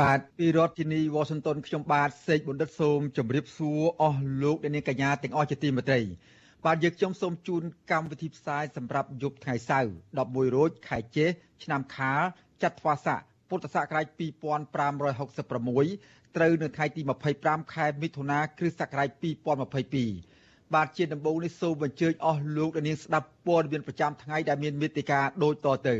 បាទពីរដ្ឋធានី Washington ខ្ញុំបាទសេកបណ្ឌិតសូមជម្រាបសួរអស់លោកអ្នកនាងកញ្ញាទាំងអស់ជាទីមេត្រីបាទយើងខ្ញុំសូមជូនកម្មវិធីផ្សាយសម្រាប់យប់ថ្ងៃសៅរ៍11រោចខែចេសឆ្នាំខាលចត្វាស័កពុទ្ធសករាជ2566ត្រូវនៅថ្ងៃទី25ខែមិថុនាគ្រិស្តសករាជ2022បាទជាដំបូងនេះសូមអញ្ជើញអស់លោកអ្នកនាងស្ដាប់ព័ត៌មានប្រចាំថ្ងៃដែលមានមេត្តាដូចតទៅ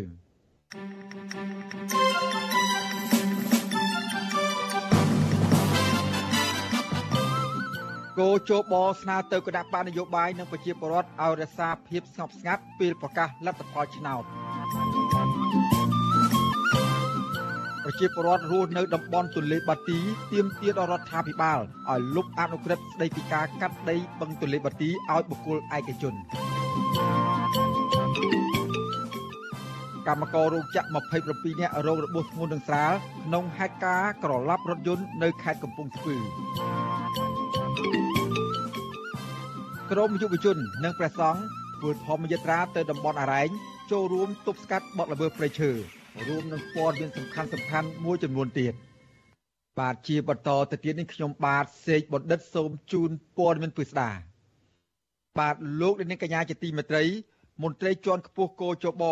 គោជបស្នើទៅគណៈបកនយោបាយនិងប្រជាពលរដ្ឋឲ្យរក្សាភាពស្ងប់ស្ងាត់ពេលប្រកាសលទ្ធផលឆ្នោតប្រជាពលរដ្ឋរស់នៅតំបន់ទន្លេបាទីទាមទារដល់រដ្ឋាភិបាលឲ្យលុបអនុក្រឹត្យស្តីពីការកាត់ដីបឹងទន្លេបាទីឲ្យបុគ្គលឯកជនកម្មកររោងចក្រ27នាក់រងរបួសធ្ងន់នឹងស្រាលក្នុងហេតុការណ៍ក្រឡាប់រថយន្តនៅខេត្តកំពង់ស្ពឺ ក្រមយុវជននិងព្រះសង្ឃធ្វើធម្មយាត្រាទៅតំបន់អរ៉ែងចូលរួមទប់ស្កាត់បទល្មើសព្រៃឈើរួមនឹងព័ត៌មានសំខាន់សំខាន់មួយចំនួនទៀតបាទជាបន្តទៅទៀតនេះខ្ញុំបាទសេកបណ្ឌិតសូមជូនព័ត៌មានពិស្ដាបាទលោកនាងកញ្ញាជាទីមេត្រី មន្ត្រីជាន់ខ្ពស់គោចប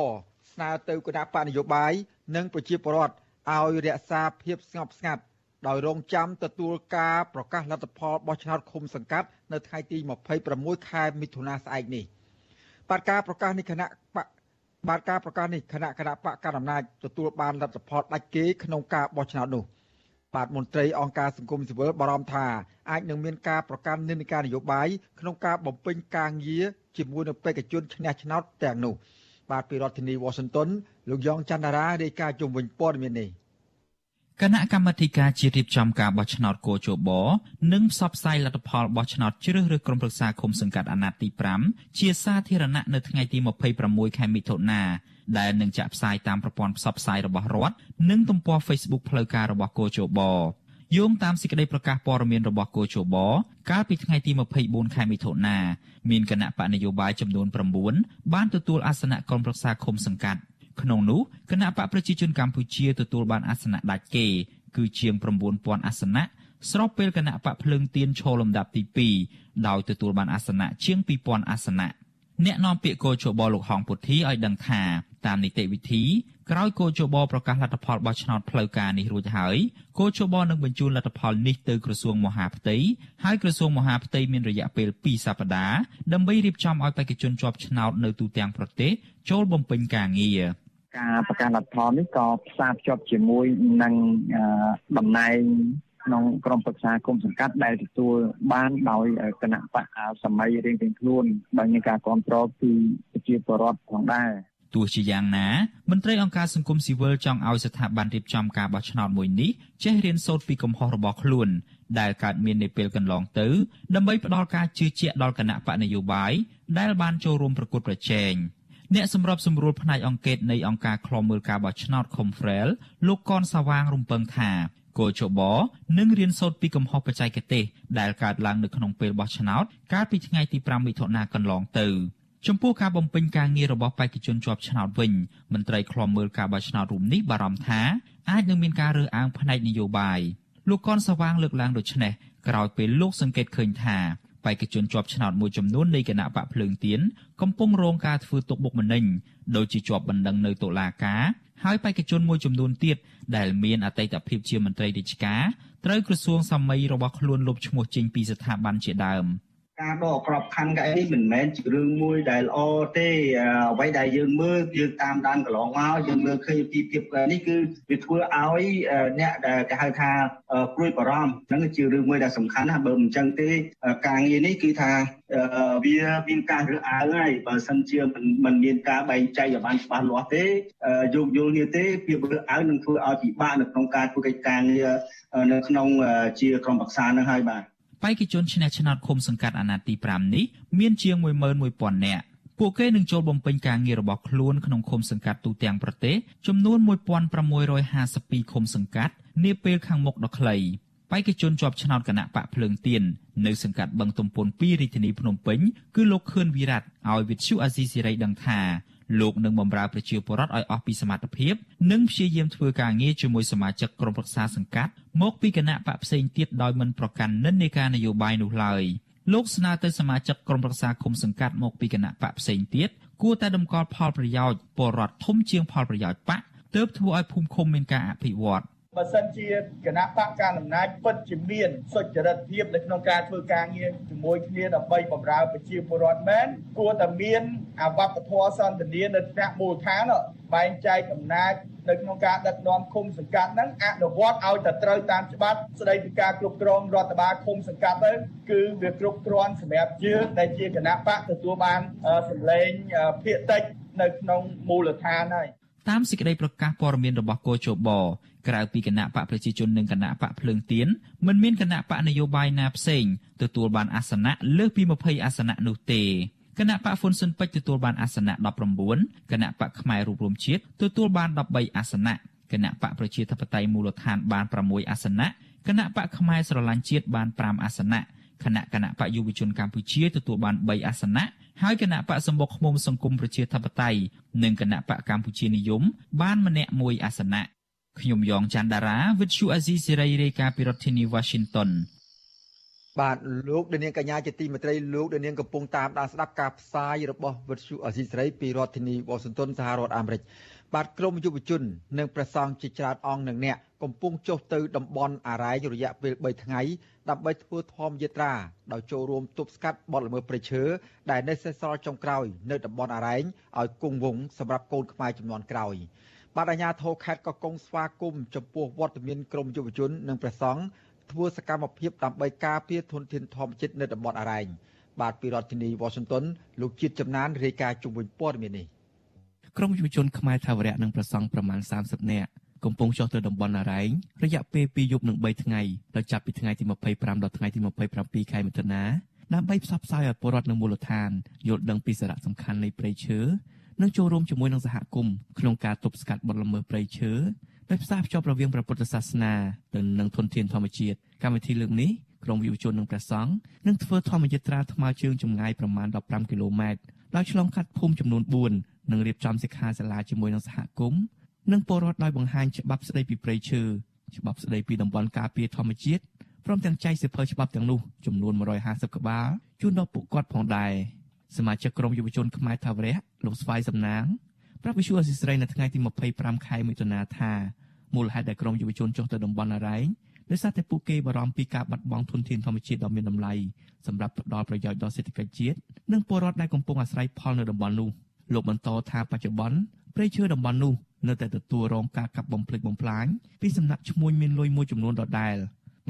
ស្នើទៅគណៈបកនយោបាយនិងប្រជាពលរដ្ឋឲ្យរក្សាភាពស្ងប់ស្ងាត់ ដោយរងចាំទទួលការប្រកាសលទ្ធផលបោះឆ្នោតឃុំសង្កាត់នៅថ្ងៃទី26ខែមិថុនាស្អែកនេះបាទការប្រកាសនេះគណៈបកបាទការប្រកាសនេះគណៈគណៈបកកណ្ដាលអំណាចទទួលបានលទ្ធផលដាច់គេក្នុងការបោះឆ្នោតនោះបាទមន្ត្រីអង្គការសង្គមស៊ីវិលបារម្ភថាអាចនឹងមានការប្រកាន់និន្នាការនយោបាយក្នុងការបំពេញការងារជាមួយនឹងបេក្ខជនឈ្នះឆ្នោតទាំងនោះបាទពីរដ្ឋធានី Washington លោកយ៉ងច័ន្ទរារាយការណ៍ជុំវិញព័ត៌មាននេះ គណៈកម្មាធិការជាតិរៀបចំការបោះឆ្នោតកោជបនិងផ្សព្វផ្សាយលទ្ធផលបោះឆ្នោតជ្រើសរើសក្រុមប្រឹក្សាឃុំសង្កាត់អាណត្តិទី5ជាសាធារណៈនៅថ្ងៃទី26ខែមិថុនាដែលនឹងចាក់ផ្សាយតាមប្រព័ន្ធផ្សព្វផ្សាយរបស់រដ្ឋនិងទំព័រ Facebook ផ្លូវការរបស់កោជបយោងតាមសេចក្តីប្រកាសព័ត៌មានរបស់កោជបកាលពីថ្ងៃទី24ខែមិថុនាមានគណៈបកនយោបាយចំនួន9បានទទួលអាសនៈក្រុមប្រឹក្សាឃុំសង្កាត់ ក្នុងនោះគណៈបកប្រជាជនកម្ពុជាទទួលបានអាសនៈដាច់គេគឺជាង9000អាសនៈស្របពេលគណៈបកភ្លើងទៀនឈរលំដាប់ទី2ដោយទទួលបានអាសនៈជាង2000អាសនៈអ្នកនាំពាក្យកោជបលោកហងពុទ្ធីឲ្យដឹងថាតាមនីតិវិធីក្រោយកោជបប្រកាសលទ្ធផលបោះឆ្នោតផ្លូវការនេះរួចហើយកោជបនឹងបញ្ជូនលទ្ធផលនេះទៅក្រសួងមហាផ្ទៃហើយក្រសួងមហាផ្ទៃមានរយៈពេល2សប្តាហ៍ដើម្បីរៀបចំឲ្យបេក្ខជនជាប់ឆ្នោតនៅទូទាំងប្រទេសចូលបំពេញការងារ។ ការប្រកាសលទ្ធផលនេះក៏ផ្សារភ្ជាប់ជាមួយនឹងតំណែងក្នុងក្រមប្រឹក្សាគុំសង្កាត់ដែលទទួលបានដោយគណៈបកសម័យរៀងៗខ្លួនដោយមានការគ្រប់គ្រងពីប្រជាពលរដ្ឋផងដែរទោះជាយ៉ាងណាមន្ត្រីអង្គការសង្គមស៊ីវិលចង់ឲ្យស្ថាប័នរៀបចំការបោះឆ្នោតមួយនេះចេះរៀនសូត្រពីកំហុសរបស់ខ្លួនដែលកើតមាននាពេលកន្លងទៅដើម្បីផ្ដល់ការជឿជាក់ដល់គណៈបកនយោបាយដែលបានចូលរួមប្រកួតប្រជែង។ អ្នកសម្របសម្រួលផ្នែកអង្គការនៃអង្គការឃ្លាំមើលការបោះឆ្នោត Confrel លោកកនសាវាងរំពឹងថាគោចបនឹងរៀនសូត្រពីកំហុសបច្ចេកទេសដែលកើតឡើងនៅក្នុងពេលបោះឆ្នោតកាលពីថ្ងៃទី5មិថុនាកន្លងទៅចំពោះការបំពេញការងាររបស់បេក្ខជនជាប់ឆ្នោតវិញមន្ត្រីឃ្លាំមើលការបោះឆ្នោតរូបនេះបារម្ភថាអាចនឹងមានការរើសអើងផ្នែកនយោបាយលោកកនសាវាងលើកឡើងដូចនេះក្រោយពេលលោកសង្កេតឃើញថា បេក្ខជនជាប់ឆ្នោតមួយចំនួននៃគណៈបកភ្លើងទៀនកំពុងរងការធ្វើទុកបុកម្នេញដោយជាជាប់បណ្ដឹងនៅតុលាការហើយបេក្ខជនមួយចំនួនទៀតដែលមានអតីតភាពជាមន្ត្រីរាជការត្រូវក្រសួងសម័យរបស់ខ្លួនលុបឈ្មោះចេញពីស្ថាប័នជាដើម ការដកក្របខ័ណ្ឌកៅអីមិនមែនជារឿងមួយដែលល្អទេអ្វីដែលយើងមើលយើងតាមដានកន្លងមកយើងមើលឃើញពីភាពនេះគឺវាធ្វើឲ្យអ្នកដែលគេហៅថាព្រួយបារម្ភហ្នឹងជារឿងមួយដែលសំខាន់ណាបើមិនចឹងទេការងារនេះគឺថាវាមានការរើសអើងហើយបើសិនជាមិនមិនមានការបែងចែកឲ្យបានច្បាស់លាស់ទេយោគយល់នេះទេភាពរើសអើងនឹងធ្វើឲ្យពិបាកនៅក្នុងការធ្វើកិច្ចការងារនៅក្នុងជាក្រុមប្រឹក្សានឹងហើយបាទ បេក្ខជនឈ្នះឆ្នោតឃុំសង្កាត់អាណត្តិទី5នេះមានជាង11000នាក់ពួកគេនឹងចូលបំពេញការងាររបស់ខ្លួនក្នុងឃុំសង្កាត់ទូទាំងប្រទេសចំនួន1652ឃុំសង្កាត់នាពេលខាងមុខដ៏ខ្លីបេក្ខជនជាប់ឆ្នោតគណៈបកភ្លើងទៀននៅសង្កាត់បឹងទំពុន2រាជធានីភ្នំពេញគឺលោកខឿនវិរៈឲ្យវិទ្យុអាស៊ីសេរីដឹងថា លោកនឹងបម្រើប្រជាពលរដ្ឋឲ្យអស់ពីសមត្ថភាពនិងព្យាយាមធ្វើការងារជាមួយសមាជិកក្រុមប្រឹក្សាសង្កាត់មកពីគណៈបកផ្សេងទៀតដោយមិនប្រកាន់និន្នាការនយោបាយនោះឡើយលោកស្នើទៅសមាជិកក្រុមប្រឹក្សាគុំសង្កាត់មកពីគណៈបកផ្សេងទៀតគួរតែតម្កល់ផលប្រយោជន៍ពលរដ្ឋធំជាងផលប្រយោជន៍បកទើបធ្វើឲ្យភូមិឃុំមានការអភិវឌ្ឍន៍ បើសិនជាគណៈបកកណ្ដាលអំណាចពិតជាមានសុចរិតភាពនៅក្នុងការធ្វើការងារជាមួយគ្នាដើម្បីបម្រើប្រជាពលរដ្ឋមែនគួរតែមានអវត្តធម៌សន្តានានៅថ្នាក់មូលដ្ឋានបែងចែកអំណាចនៅក្នុងការដឹកនាំឃុំសង្កាត់ហ្នឹងអនុវត្តឲ្យតែត្រូវតាមច្បាប់ស្ដីពីការគ្រប់គ្រងរដ្ឋបាលឃុំសង្កាត់ទៅគឺវាគ្រប់គ្រាន់សម្រាប់យើងដែលជាគណៈបកទទួលបានសម្លេងភាកតិចនៅក្នុងមូលដ្ឋានហើយតាមសេចក្តីប្រកាសព័ត៌មានរបស់កោជប ក្រៅពីគណៈបកប្រជាជននិងគណៈបកភ្លើងទៀនមិនមានគណៈបកនយោបាយណាផ្សេងទទួលបានអាសនៈលើសពី20អាសនៈនោះទេគណៈបកហ៊ុនស៊ិនពេជ្រទទួលបានអាសនៈ19គណៈបកផ្នែករូបរមជាតិទទួលបាន13អាសនៈគណៈបកប្រជាធិបតេយ្យមូលដ្ឋានបាន6អាសនៈគណៈបកផ្នែកស្រឡាញ់ជាតិបាន5អាសនៈគណៈគណៈបកយុវជនកម្ពុជាទទួលបាន3អាសនៈហើយគណៈបកសម្បុកឃុំសង្គមប្រជាធិបតេយ្យនិងគណៈបកកម្ពុជានិយមបានម្នាក់មួយអាសនៈ ខ្ញុំយ៉ងច័ន្ទដារាវិទ្យុអាស៊ីសេរីរាយការណ៍ពីរដ្ឋធានី Washington បាទលោកដានៀងកញ្ញាជាទីមេត្រីលោកដានៀងកំពុងតាមដានស្ដាប់ការផ្សាយរបស់វិទ្យុអាស៊ីសេរីពីរដ្ឋធានី Washington សហរដ្ឋអាមេរិកបាទក្រមយុវជន និងព្រះសង្ឃជាច្រើនអង្គនិងអ្នកកំពុងចុះទៅតំបន់អារ៉ែងរយៈពេល3ថ្ងៃដើម្បីធ្វើធម្មយាត្រាដោយចូលរួមទប់ស្កាត់បទល្មើសព្រៃឈើដែលនៅសេសសល់ចុងក្រោយ នៅតំបន់អារ៉ែងឲ្យគង់វង្សសម្រាប់កូនខ្មែរចំនួនក្រោយ។ បាទអាជ្ញាធរខេត្តកកុងស្វាគមន៍ចំពោះវត្តមានក្រមយុវជននិងព្រះសង្ឃធ្វើសកម្មភាពដើម្បីការពារធនធានធម្មជាតិនៅតំបន់អរ៉ែងបាទពីរដ្ឋធានី Washington លោកជាតិចំណានរាយការណ៍ជុំវិញព័ត៌មាននេះក្រមយុវជនខ្មែរថាវរៈនិងព្រះសង្ឃប្រមាណ30នាក់កំពុងចុះទៅតំបន់អរ៉ែងរយៈពេល2យប់និង3ថ្ងៃដោយចាប់ពីថ្ងៃទី25ដល់ថ្ងៃទី27ខែមិថុនាដើម្បីផ្សព្វផ្សាយឲ្យពលរដ្ឋនៅមូលដ្ឋានយល់ដឹងពីសារៈសំខាន់នៃព្រៃឈើ និងចូលរួមជាមួយនឹងសហគមន៍ក្នុងការទប់ស្កាត់បទល្មើសព្រៃឈើដោយផ្សារភ្ជាប់រវាងព្រះពុទ្ធសាសនាទៅនឹងធនធានធម្មជាតិកម្មវិធីលើកនេះក្រុមយុវជននិងព្រះសង្ឃនឹងធ្វើធម្មយាត្រាថ្មើរជើងចម្ងាយប្រមាណ15គីឡូម៉ែត្រដោយឆ្លងកាត់ភូមិចំនួន4និងរៀបចំសិក្ខាសាលាជាមួយនឹងសហគមន៍និងពលរដ្ឋដោយបង្ហាញច្បាប់ស្តីពីព្រៃឈើច្បាប់ស្តីពីតំបន់ការពារធម្មជាតិព្រមទាំងចែកសិភើច្បាប់ទាំងនោះចំនួន150ក្បាលជូនដល់ពួកគាត់ផងដែរ សមាជិកក្រុមយុវជនខ្មែរថាវរៈលោកស្វាយសំណាងប្រាប់វិសុយអសិស្រ័យនៅថ្ងៃទី25ខែមិថុនាថាមូលហេតុដែលក្រុមយុវជនចុះទៅតំបន់អរ៉ែងដោយសារតែពួកគេបារម្ភពីការបាត់បង់ធនធានធម្មជាតិដ៏មានតម្លៃសម្រាប់ផ្ដល់ប្រយោជន៍ដល់សេដ្ឋកិច្ចជាតិនិងពលរដ្ឋដែលកំពុងអាស្រ័យផលនៅតំបន់នោះលោកបន្តថាបច្ចុប្បន្នព្រៃឈើតំបន់នោះនៅតែទទួលរងការកាប់បំផ្លិចបំផ្លាញពីសំណាក់ឈ្មួញមានលុយមួយចំនួនដដែល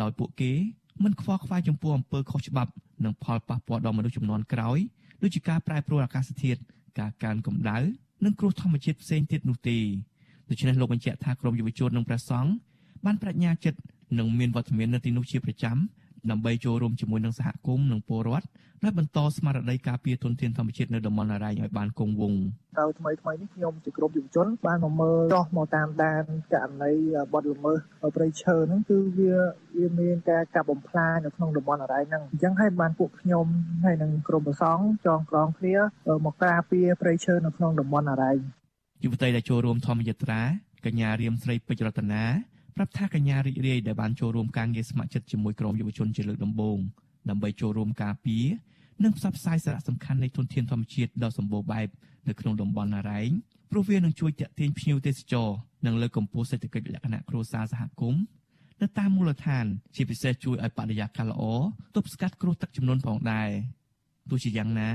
ដោយពួកគេមិនខ្វល់ខ្វាយចំពោះអំពើខុសច្បាប់និងផលប៉ះពាល់ដល់មនុស្សចំនួនក្រោយ ដូចជាការប្រែប្រួលអាកាសធាតុការកើនកម្ដៅនិងគ្រោះធម្មជាតិផ្សេងទៀតនោះទេដូច្នេះលោកបញ្ជាក់ថាក្រមយុវជននិងព្រះសង្ឃបានបញ្ញាចិត្តនិងមានវត្តមាននៅទីនោះជាប្រចាំ ដើម្បីចូលរួមជាមួយនឹងសហគមន៍និងពលរដ្ឋដែលបន្តស្មារតីការពារធនធានធម្មជាតិនៅតំបន់អរ៉ៃឲ្យបានគង់វង្សទៅថ្មីថ្មីនេះខ្ញុំជាក្រុមយុវជនបានមកមើលចោះមកតាមដានករណីបទល្មើសព្រៃឈើហ្នឹងគឺវាវាមានការកាប់បំផ្លាញនៅក្នុងតំបន់អរ៉ៃហ្នឹងអញ្ចឹងហើយបានពួកខ្ញុំហើយនឹងក្រុមប្រសង់ចងក្រងគ្នាមកការពារព្រៃឈើនៅក្នុងតំបន់អរ៉ៃយុវតីដែលចូលរួមធម្មយាត្រាកញ្ញារៀមស្រីពេជ្ររតនា ប្រាប់ថាកញ្ញារីករាយដែលបានចូលរួមការងារស្ម័គ្រចិត្តជាមួយក្រុមយុវជនជាលើកដំបូងដើម្បីចូលរួមការពារនិងផ្សព្វផ្សាយសារៈសំខាន់នៃធនធានធម្មជាតិដ៏សម្បូរបែបនៅក្នុងតំបន់ណារ៉ែងព្រោះវានឹងជួយទាក់ទាញភ្ញៀវទេសចរនិងលើកកម្ពស់សេដ្ឋកិច្ចលក្ខណៈគ្រួសារសហគមន៍នៅតាមមូលដ្ឋាន ជាពិសេសជួយឲ្យបរិយាកាសល្អទប់ស្កាត់គ្រោះទឹកជំនន់ផងដែរទោះជាយ៉ាងណា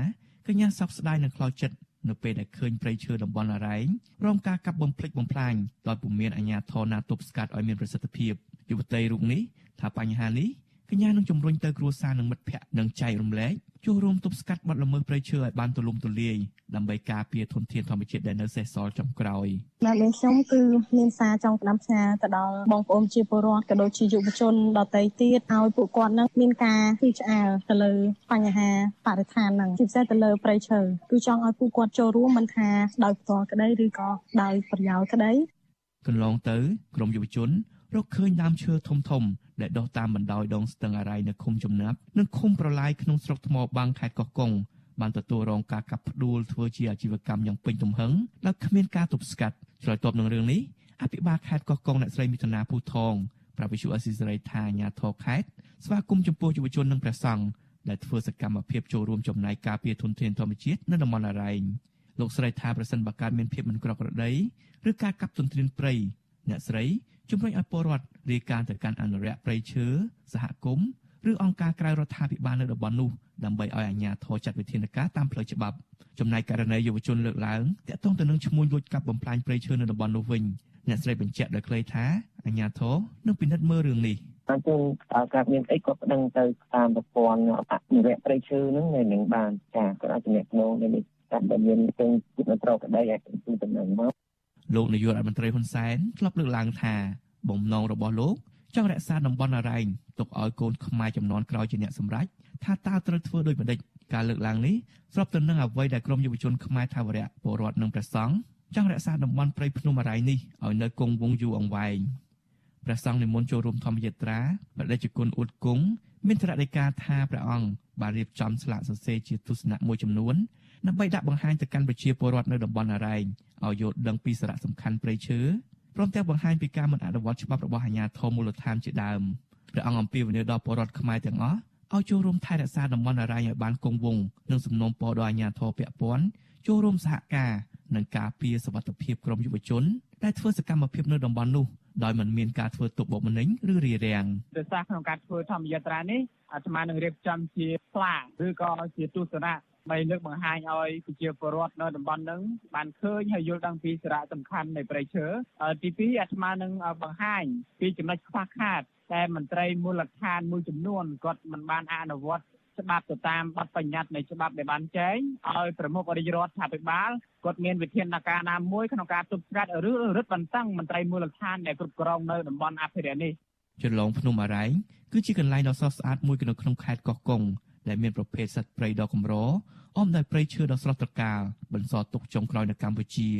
កញ្ញាសោកស្ដាយនិងខ្លោចចិត្ត នៅពេលដែលឃើញព្រៃឈើតំបន់អរ៉ែងរងការកាប់បំផ្លិចបំផ្លាញដោយពុំមានអាជ្ញាធរណាទប់ស្កាត់ឲ្យមានប្រសិទ្ធភាពយុវតីរូបនេះថាបញ្ហានេះកញ្ញានឹងជំរុញទៅគ្រួសារនិងមិត្តភ័ក្តិនិងចែករំលែក ចូលរួមទប់ស្កាត់បទល្មើសព្រៃឈើឲ្យបានទូលំទូលាយដើម្បីការពារធនធានធម្មជាតិដែលនៅសេសសល់ចុងក្រោយបាទលេងខ្ញុំគឺមានសារចង់ផ្ដាំផ្ញើទៅដល់បងប្អូនជាពលរដ្ឋក៏ដូចជាយុវជនដទៃទៀតឲ្យពួកគាត់នឹងមានការពីឆ្អាលទៅលើបញ្ហាបរិស្ថានហ្នឹងជាពិសេសទៅលើព្រៃឈើគឺចង់ឲ្យពួកគាត់ចូលរួមមិនថាដោយផ្ទាល់ក្តីឬក៏ដោយប្រយោលក្តីកន្លងទៅក្រមយុវជន រកឃើញដើមឈើធំធំដែលដុះតាមបណ្ដោយដងស្ទឹងអរ៉ៃនៅឃុំចំណាប់និងឃុំប្រឡាយក្នុងស្រុកថ្មបាំងខេត្តកោះកុងបានទទួលរងការកាប់ផ្ដួលធ្វើជាអាជីវកម្មយ៉ាងពេញទំហឹងដោយគ្មានការទប់ស្កាត់ឆ្លើយតបនឹងរឿងនេះអភិបាលខេត្តកោះកុងអ្នកស្រីមិថុនាភូថងប្រាវិសុអស៊ីសេរីថាអាញាធរខេត្តស្វាគមន៍ចំពោះយុវជននិងព្រះសង្ឃដែលធ្វើសកម្មភាពចូលរួមចំណែកការពារធនធានធម្មជាតិនៅតំបន់អរ៉ែងលោកស្រីថាប្រសិនបើកើតមានភាពមិនប្រក្រតីឬការកាប់ទន្ទ្រានព្រៃអ្នកស្រី ជំរុញឲ្យពលរដ្ឋរាយការណ៍ទៅកាន់អនុរិយព្រៃឈើសហគមន៍ឬអង្គការក្រៅរដ្ឋាភិបាលនៅតំបន់នោះដើម្បីឲ្យអាជ្ញាធរចាត់វិធានការតាមផ្លូវច្បាប់ចំណែកករណីយុវជនលើកឡើងតាក់ទងទៅនឹងឈ្មោះលួចកាប់បំផ្លាញព្រៃឈើនៅតំបន់នោះវិញអ្នកស្រីបញ្ជាក់ដោយខ្លីថាអាជ្ញាធរនឹងពិនិត្យមើលរឿងនេះអញ្ចឹងតើការមានអីក៏ប្តឹងទៅតាមប្រព័ន្ធអនុរិយព្រៃឈើហ្នឹងនៅនឹងបានចាក៏អាចជំនាញក្នុងនេះតាមដែលមានពេញជាប្រកក្តីអាចទៅតំណែងមក លោកនាយករដ្ឋមន្ត្រីហ៊ុនសែនធ្លាប់លើកឡើងថាបំណងរបស់លោកចង់រក្សាតំបន់អរ៉ែងទុកឲ្យកូនខ្មែរចំនួនក្រោយជាអ្នកសម្រេចថាតើត្រូវធ្វើដូចម្តេចការលើកឡើងនេះស្របទៅនឹងអ្វីដែលក្រមយុវជនខ្មែរថាវរៈពលរដ្ឋនិងព្រះសង្ឃចង់រក្សាតំបន់ព្រៃភ្នំអរ៉ៃនេះឲ្យនៅគង់វង្សយូរអង្វែងព្រះសង្ឃនិមន្តចូលរួមធម្មយាត្រាបដិជគុណអ៊ុតគង់មានត្រដីកាថាព្រះអង្គបានរៀបចំស្លាកសរសេរជាទស្សនៈមួយចំនួន ដើម្បីដាក់បង្ហាញទៅកាន់ប្រជាពលរដ្ឋនៅតំបន់អរ៉ែងឲ្យយល់ដឹងពីសារៈសំខាន់ព្រៃឈើព្រមទាំងបង្ហាញពីការមិនអនុវត្តច្បាប់របស់អាជ្ញាធរមូលដ្ឋានជាដើមព្រះអង្គអំពាវនាវដល់ពលរដ្ឋខ្មែរទាំងអស់ឲ្យចូលរួមថែរក្សាតំបន់អរ៉ែងឲ្យបានគង់វង្សនិងសំណូមពរដល់អាជ្ញាធរពាក់ព័ន្ធចូលរួមសហការនិងការពារសវត្ថិភាពក្រុមយុវជនដែលធ្វើសកម្មភាពនៅតំបន់នោះដោយមិនមានការធ្វើទុកបុកម្នេញឬរារាំងដោយសារក្នុងការធ្វើធម្មយាត្រានេះអាត្មានឹងរៀបចំជាផ្លាឬក៏ជាទស្សនៈ បីលើកបង្ហាញឲ្យប្រជាពលរដ្ឋនៅតំបន់ហ្នឹងបានឃើញហើយយល់ដឹងពីសារៈសំខាន់នៃប្រៃឈើទី2អាត្មានឹងបង្ហាញពីចំណុចខ្វះខាតតែមន្ត្រីមូលដ្ឋានមួយចំនួនគាត់មិនបានអនុវត្តច្បាប់ទៅតាមបទបញ្ញត្តិនៃច្បាប់ដែលបានចែងឲ្យប្រមុខរាជរដ្ឋាភិបាលគាត់មានវិធានការណាមួយក្នុងការទប់ស្កាត់ឬរឹតបន្តឹងមន្ត្រីមូលដ្ឋានដែលគ្រប់គ្រងនៅតំបន់អភិរក្សនេះចន្លងភ្នំអរ៉ែងគឺជាកន្លែងដ៏ស្រស់ស្អាតមួយនៅក្នុងខេត្តកោះកុង ដែលមានប្រភេទសត្វព្រៃដ៏កម្រអមដោយព្រៃឈើដ៏ស្រស់ត្រកាលបន្សល់ទុកចុងក្រោយនៅកម្ពុជា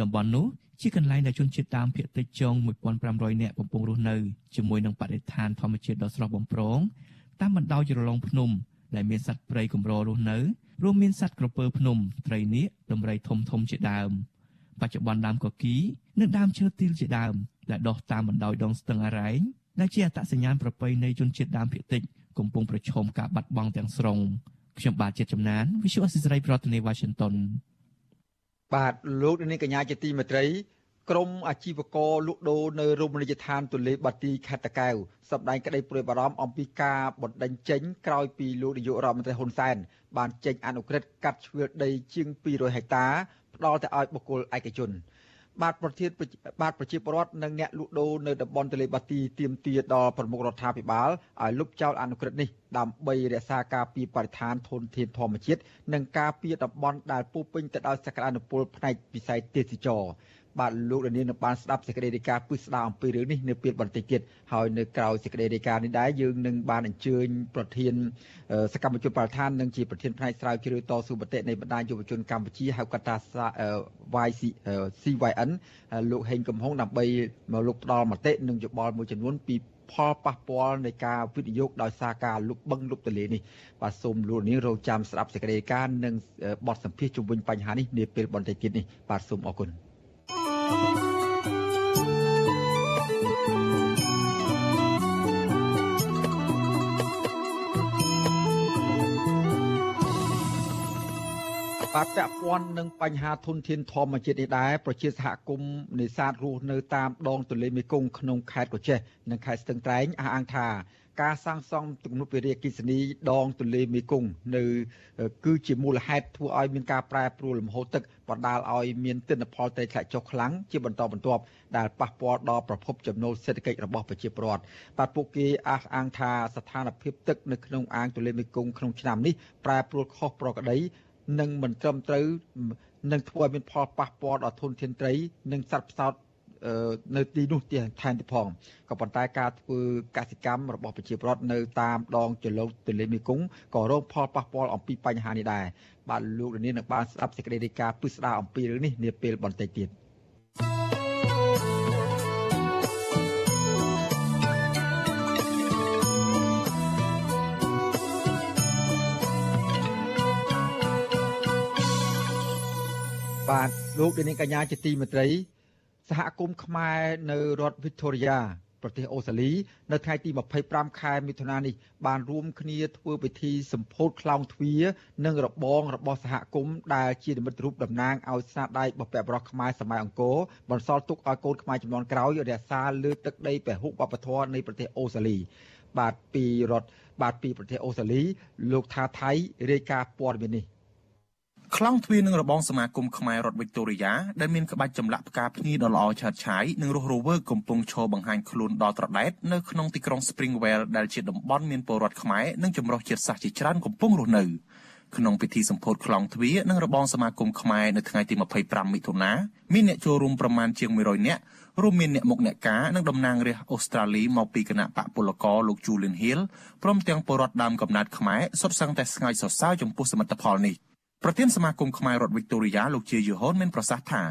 តំបន់នោះជាកន្លែងដែលជនជាតិដើមភាគតិចចុង1500នាក់កំពុងរស់នៅជាមួយនឹងបរិស្ថានធម្មជាតិដ៏ស្រស់បំព្រងតាមបណ្ដោយជ្រលងភ្នំដែលមានសត្វព្រៃកម្ររស់នៅរួមមានសត្វក្រពើភ្នំត្រីនាគដំរីធំធំជាដើមបច្ចុប្បន្នដើមកគីនិងដើមឈើទាលជាដើមដែលដុះតាមបណ្ដោយដងស្ទឹងអរ៉ែងដែលជាអត្តសញ្ញាណប្រពៃណីជនជាតិដើមភាគតិច កំពុងប្រឈមការបាត់បង់ទាំងស្រុងខ្ញុំបាទជាចំណាន Visual Assisray ប្រធានាទី Washington បាទលោកនាងកញ្ញាជាទីមេត្រីក្រមអាជីវករលក់ដូរនៅរមណីយដ្ឋានទូលេបាទីខេត្តតាកែវសម្ដែងក្តីព្រួយបារម្ភអំពីការបណ្តេញចេញក្រោយពីលោកនាយករដ្ឋមន្ត្រីហ៊ុនសែនបានចេញអនុក្រឹត្យកាត់ជ្រឿដីជាង200ហិកតាផ្ដល់ទៅឲ្យបុគ្គលឯកជន។ បាទប្រធានបាទប្រជាពលរដ្ឋនិងអ្នកលក់ដូរនៅតំបន់ទលេបាទីទាមទារដល់ប្រមុខរដ្ឋាភិបាលឲ្យលុបចោលអនុក្រឹត្យនេះដើម្បីរក្សាការពារបរិស្ថានធនធានធម្មជាតិនិងការពារតំបន់ដែលពោពេញទៅដោយសក្តានុពលផ្នែកវិស័យទេសចរ បាទលោកលាននឹងបានស្ដាប់សេចក្តីរាយការណ៍ពិស្ដារអំពីរឿងនេះនៅពេលបន្តិចទៀតហើយនៅក្រៅសេចក្តីរាយការណ៍នេះដែរយើងនឹងបានអញ្ជើញប្រធានសកម្មជនបរិស្ថាននិងជាប្រធានផ្នែកស្រាវជ្រាវតស៊ូមតិនៃបណ្ដាញយុវជនកម្ពុជាហៅកាត់ថា YC CYN លោកហេងកំហុងដើម្បីមកលោកផ្ដល់មតិនិងយោបល់មួយចំនួនពីផលប៉ះពាល់នៃការវិនិយោគដោយសារការលុបបឹងលុបទន្លេនេះបាទសូមលោកនាងរងចាំស្ដាប់សេចក្តីការណ៍និងបទសម្ភាសន៍ជុំវិញបញ្ហានេះនាពេលបន្តិចទៀតនេះបាទសូមអរគុណ បាទពាក់ព័ន្ធនឹងបញ្ហាធនធានធម្មជាតិនេះដែរប្រជាសហគមន៍នេសាទរស់នៅតាមដងទន្លេមេគង្គក្នុងខេត្តកោះចេះនិងខេត្តស្ទឹងត្រែងអះអាងថាការសាងសង់ទំនប់វារីអគ្គិសនីដងទន្លេមេគង្គនៅ គឺជាមូលហេតុធ្វើឲ្យមានការប្រែប្រួលលំហូរទឹកបណ្ដាលឲ្យមានទិន្នផលត្រីធ្លាក់ចុះខ្លាំងជាបន្តបន្ទាប់ដែលប៉ះពាល់ដល់ប្រភពចំណូលសេដ្ឋកិច្ចរបស់ប្រជាពលរដ្ឋបាទពួកគេអះអាងថាស្ថានភាពទឹកនៅក្នុងអាងទន្លេមេគង្គក្នុងឆ្នាំនេះប្រែប្រួលខុសប្រក្រតី និងមិនត្រឹមត្រូវនឹងធ្វើឲ្យមានផលប៉ះពាល់ដល់ធនធានត្រី និងសត្វផ្សោតនៅទីនោះទៀតថែមទៀតផងក៏ប៉ុន្តែការធ្វើកសិកម្មរបស់ប្រជាពលរដ្ឋនៅតាមដងចលោទន្លេមេគង្គក៏រងផលប៉ះពាល់អំពីបញ្ហានេះដែរបាទលោកលាននឹងបានស្ដាប់សេចក្តីរាយការណ៍ពិស្ដារអំពីរឿងនេះនាពេលបន្តិចទៀត បាទលោកលានកញ្ញាជាទីមេត្រី សហគមន៍ខ្មែរនៅរដ្ឋ Victoria ប្រទេសអូស្ត្រាលីនៅថ្ងៃទី25ខែមិថុនានេះបានរួមគ្នាធ្វើពិធីសម្ពោធខ្លោងទ្វារនិងរបងរបស់សហគមន៍ដែលជានិមិត្តរូបតំណាងឲ្យស្នាដៃបុព្វបុរសខ្មែរសម័យអង្គរបន្សល់ទុកឲ្យកូនខ្មែរចំនួនក្រោយរក្សាលើទឹកដីពហុវប្បធម៌នៃប្រទេសអូស្ត្រាលីបាទពីរដ្ឋបាទពីប្រទេសអូស្ត្រាលីលោកថាថៃរាយការណ៍ព័ត៌មាននេះ ខ្លងទ្វារនឹងរបងសមាគមខ្មែររដ្ឋវិកតូរីយ៉ាដែលមានក្បាច់ចម្លាក់ផ្កាភ្ញីដ៏ល្អឆើតឆាយនិងរស់រវើកកំពុងឈរបង្ហាញខ្លួនដល់ត្រដែតនៅក្នុងទីក្រុង Springwell ដែលជាតំបន់មានពលរដ្ឋខ្មែរនិងចម្រុះជាតិសាសន៍ជាច្រើនកំពុងរស់នៅក្នុងពិធីសម្ពោធខ្លងទ្វារនិងរបងសមាគមខ្មែរនៅថ្ងៃទី25មិថុនាមានអ្នកចូលរួមប្រមាណជាង100នាក់រួមមានអ្នកមុខអ្នកការនិងតំណាងរាស្ត្រអូស្ត្រាលីមកពីគណៈបកពលករលោក Julian Hill ព្រមទាំងពលរដ្ឋដើមកំណើតខ្មែរសុទ្ធសឹងតែស្ងើចសរសើរចំពោះសមិទ្ធផលនេះ ប្រធានសមាគមខ្មែររដ្ឋវិកតូរីយ៉ាលោកជាយូហុនមានប្រសាសន៍ថា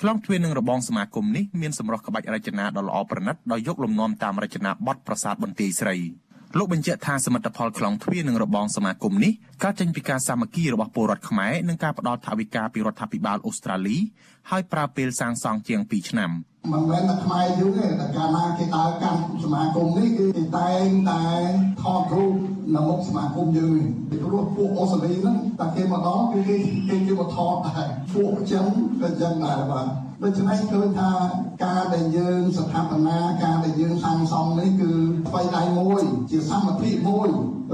ខ្លងទ្វារនឹងរបងសមាគមនេះមានសម្រស់ក្បាច់រចនាដ៏ល្អប្រណិតដោយយកលំនាំតាមរចនាបថប្រាសាទបន្ទាយស្រីលោកបញ្ជាក់ថាសមិទ្ធផលខ្លងទ្វារនឹងរបងសមាគមនេះកើតចេញពីការសាមគ្គីរបស់ពលរដ្ឋខ្មែរនិងការផ្ដល់ថវិកាពីរដ្ឋាភិបាលអូស្ត្រាលីហើយប្រើពេលសាងសង់ជាង2ឆ្នាំ។មិនមែនតែខ្មែរយើងទេតែកាលណាគេដើរកាន់សមាគមនេះគឺគេតែងតែថតរូប នៅមុខសមាគមយើងពីព្រោះពួកអូស្ត្រាលីហ្នឹងតែគេមកដល់គឺគេគេគេមកថតតែពួកអញ្ចឹងក៏អញ្ចឹងដែរបាទដូច្នេះឃើញថាការដែលយើងស្ថាបនាការដែលយើងសាងសង់នេះគឺថ្មីដៃមួយ ជាសម្មភាពមួយ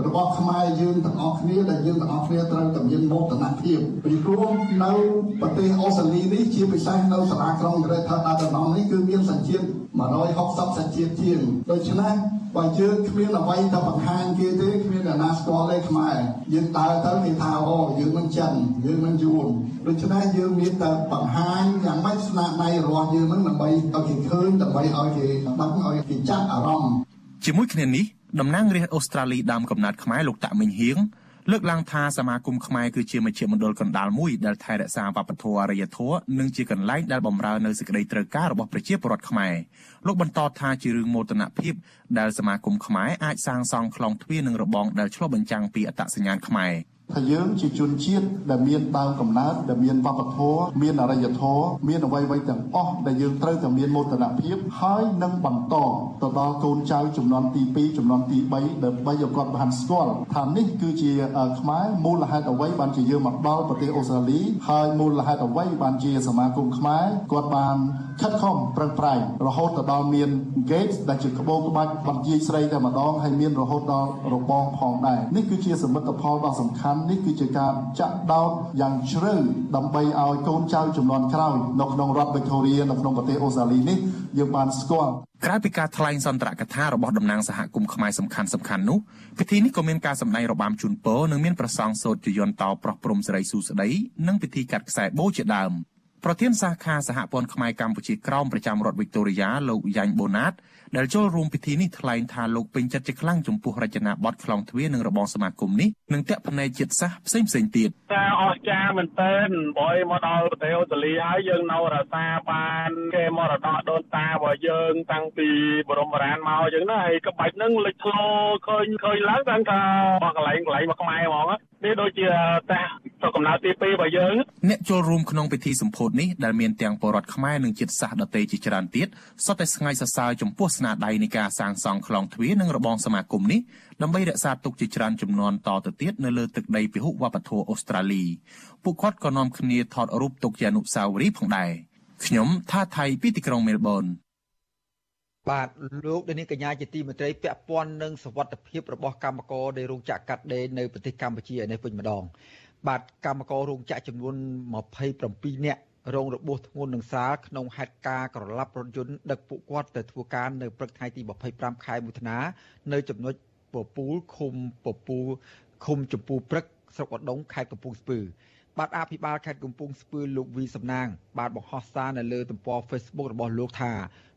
របស់ខ្មែរយើងទាំងអស់គ្នាដែលយើងទាំងអស់គ្នាត្រូវតែមានមោទនភាពពីព្រោះនៅប្រទេសអូស្ត្រាលីនេះជាពិសេសនៅសាលាក្រុង Greater Dartmouth នេះគឺមានសញ្ជាតិ 160សញ្ជាតិជាងដូច្នេះបើយើងគ្មានអ្វីទៅបង្ហាញគេទេគ្មានអ្នកណាស្គាល់ទេខ្មែរយើងដើរទៅគេថាអូយើងមិនចិនយើងមិនយួនដូច្នេះយើងមានតែបង្ហាញយ៉ាងម៉េចស្នាដៃរបស់យើងនឹងដើម្បីឲ្យគេឃើញដើម្បីឲ្យគេដឹងឲ្យគេចាប់អារម្មណ៍ជាមួយគ្នានេះតំណាងរាស្ត្រអូស្ត្រាលីដើមកំណើតខ្មែរលោកតាក់មិញហៀង លើកឡើងថាសមាគមខ្មែរគឺជាមជ្ឈមណ្ឌលកណ្ដាលមួយដែលថែរក្សាវប្បធម៌អរិយធម៌និងជាកន្លែងដែលបម្រើនៅសេចក្តីត្រូវការរបស់ប្រជាពលរដ្ឋខ្មែរលោកបន្តថាជារឿងមោទនភាពដែលសមាគមខ្មែរអាចសាងសង់ខ្លងទ្វារនិងរបងដែលឆ្លុះបញ្ចាំងពីអត្តសញ្ញាណខ្មែរ ថាយើងជាជនជាតិដែលមានដើមកំណើតដែលមានវប្បធម៌មានអរិយធម៌មានអ្វីៗទាំងអស់ដែលយើងត្រូវតែមានមោទនភាពហើយនឹងបន្តទៅដល់កូនចៅចំនួនទី2ចំនួនទី3ដើម្បីឲ្យគាត់បានស្គាល់ថានេះគឺជាខ្មែរមូលហេតុអ្វីបានជាយើងមកដល់ប្រទេសអូស្ត្រាលីហើយមូលហេតុអ្វីបានជាសមាគមខ្មែរគាត់បានខិតខំប្រឹងប្រែងរហូតទៅដល់មាន gate ដែលជាក្បូរក្បាច់បន្ទាយស្រីតែម្ដងហើយមានរហូតដល់របងផងដែរនេះគឺជាសមិទ្ធផលដ៏សំខាន់នេះគឺជាការចាក់ដោតយ៉ាងជ្រៅដើម្បីឲ្យកូនចៅចំនួនក្រោយនៅក្នុងរដ្ឋ Victoria នៅក្នុងប្រទេសអូស្ត្រាលីនេះយើងបានស្គាល់ក្រៅពីការថ្លែងសន្ទរកថារបស់តំណាងសហគមន៍ខ្មែរសំខាន់សំខាន់នោះពិធីនេះក៏មានការសម្ដែងរបាំជូនពរនិងមានប្រសង់សូត្រជយន្តតប្រោះព្រំសិរីសួស្តីនិងពិធីកាត់ខ្សែបូជាដើម។ ប្រធានសាខាសហព័ន្ធខ្មែរកម្ពុជាក្រោមប្រចាំរដ្ឋវីកតូរីយ៉ាលោកយ៉ាញ់បូណាតដែលចូលរួមពិធីនេះថ្លែងថាលោកពេញចិត្តជាខ្លាំងចំពោះរចនាបថខ្លងទ្វារនិងរបងសមាគមនេះនិងតេផ្នែកជាតិសាសន៍ផ្សេងផ្សេងទៀតតែអស្ចារ្យមែនទែនបើមកដល់ប្រទេសអូស្ត្រាលីហើយយើងនៅរក្សាបានគេមរតកដូនតារបស់យើងតាំងពីបរមបុរាណមកអញ្ចឹងណាហើយក្បាច់ហ្នឹងលេចធ្លោឃើញឃើញឡើងតាំងថាបោះកន្លែងកន្លែងមកខ្មែរហ្មងនេះដូចជាតាស្រុកកំណើតទី2របស់យើងអ្នកចូលរួមក្នុងពិធីសម្ពោធនេះដែលមានទាំងពលរដ្ឋខ្មែរនិងជាតិសាសន៍ដទៃជាច្រើនទៀតសុទ្ធតែស្ងើចសរសើរចំពោះស្នាដៃនៃការសាងសង់ខ្លងទ្វារនិងរបងសមាគមនេះដើម្បីរក្សាទុកជាច្រើនចំនួនតទៅទៀតនៅលើទឹកដីពហុវប្បធម៌អូស្ត្រាលីពួកគាត់ក៏នាំគ្នាថតរូបទុកជាអនុស្សាវរីយ៍ផងដែរខ្ញុំថាថៃពីទីក្រុងមែលប៊នបាទលោកដានីកញ្ញាជាទីមេត្រីពាក់ព័ន្ធនឹងសវត្ថភាពរបស់កម្មករនៃរោងចក្រកាត់ដេរនៅប្រទេសកម្ពុជានេះវិញម្ដង បាទកម្មកររោងចក្រចំនួន27នាក់រងរបួសធ្ងន់នឹងសាលក្នុងហេតុការណ៍ក្រឡាប់រថយន្តដឹកពួកគាត់ទៅធ្វើការនៅព្រឹកថ្ងៃទី25ខែមិថុនានៅចំណុចពពូលឃុំពពូលឃុំចម្ពូព្រឹកស្រុកឧដុង្គខេត្តកំពង់ស្ពឺបាទអភិបាលខេត្តកំពង់ស្ពឺលោកវីសំណាង បានបង្ហោះសារនៅលើទំព័រ Facebook របស់លោកថា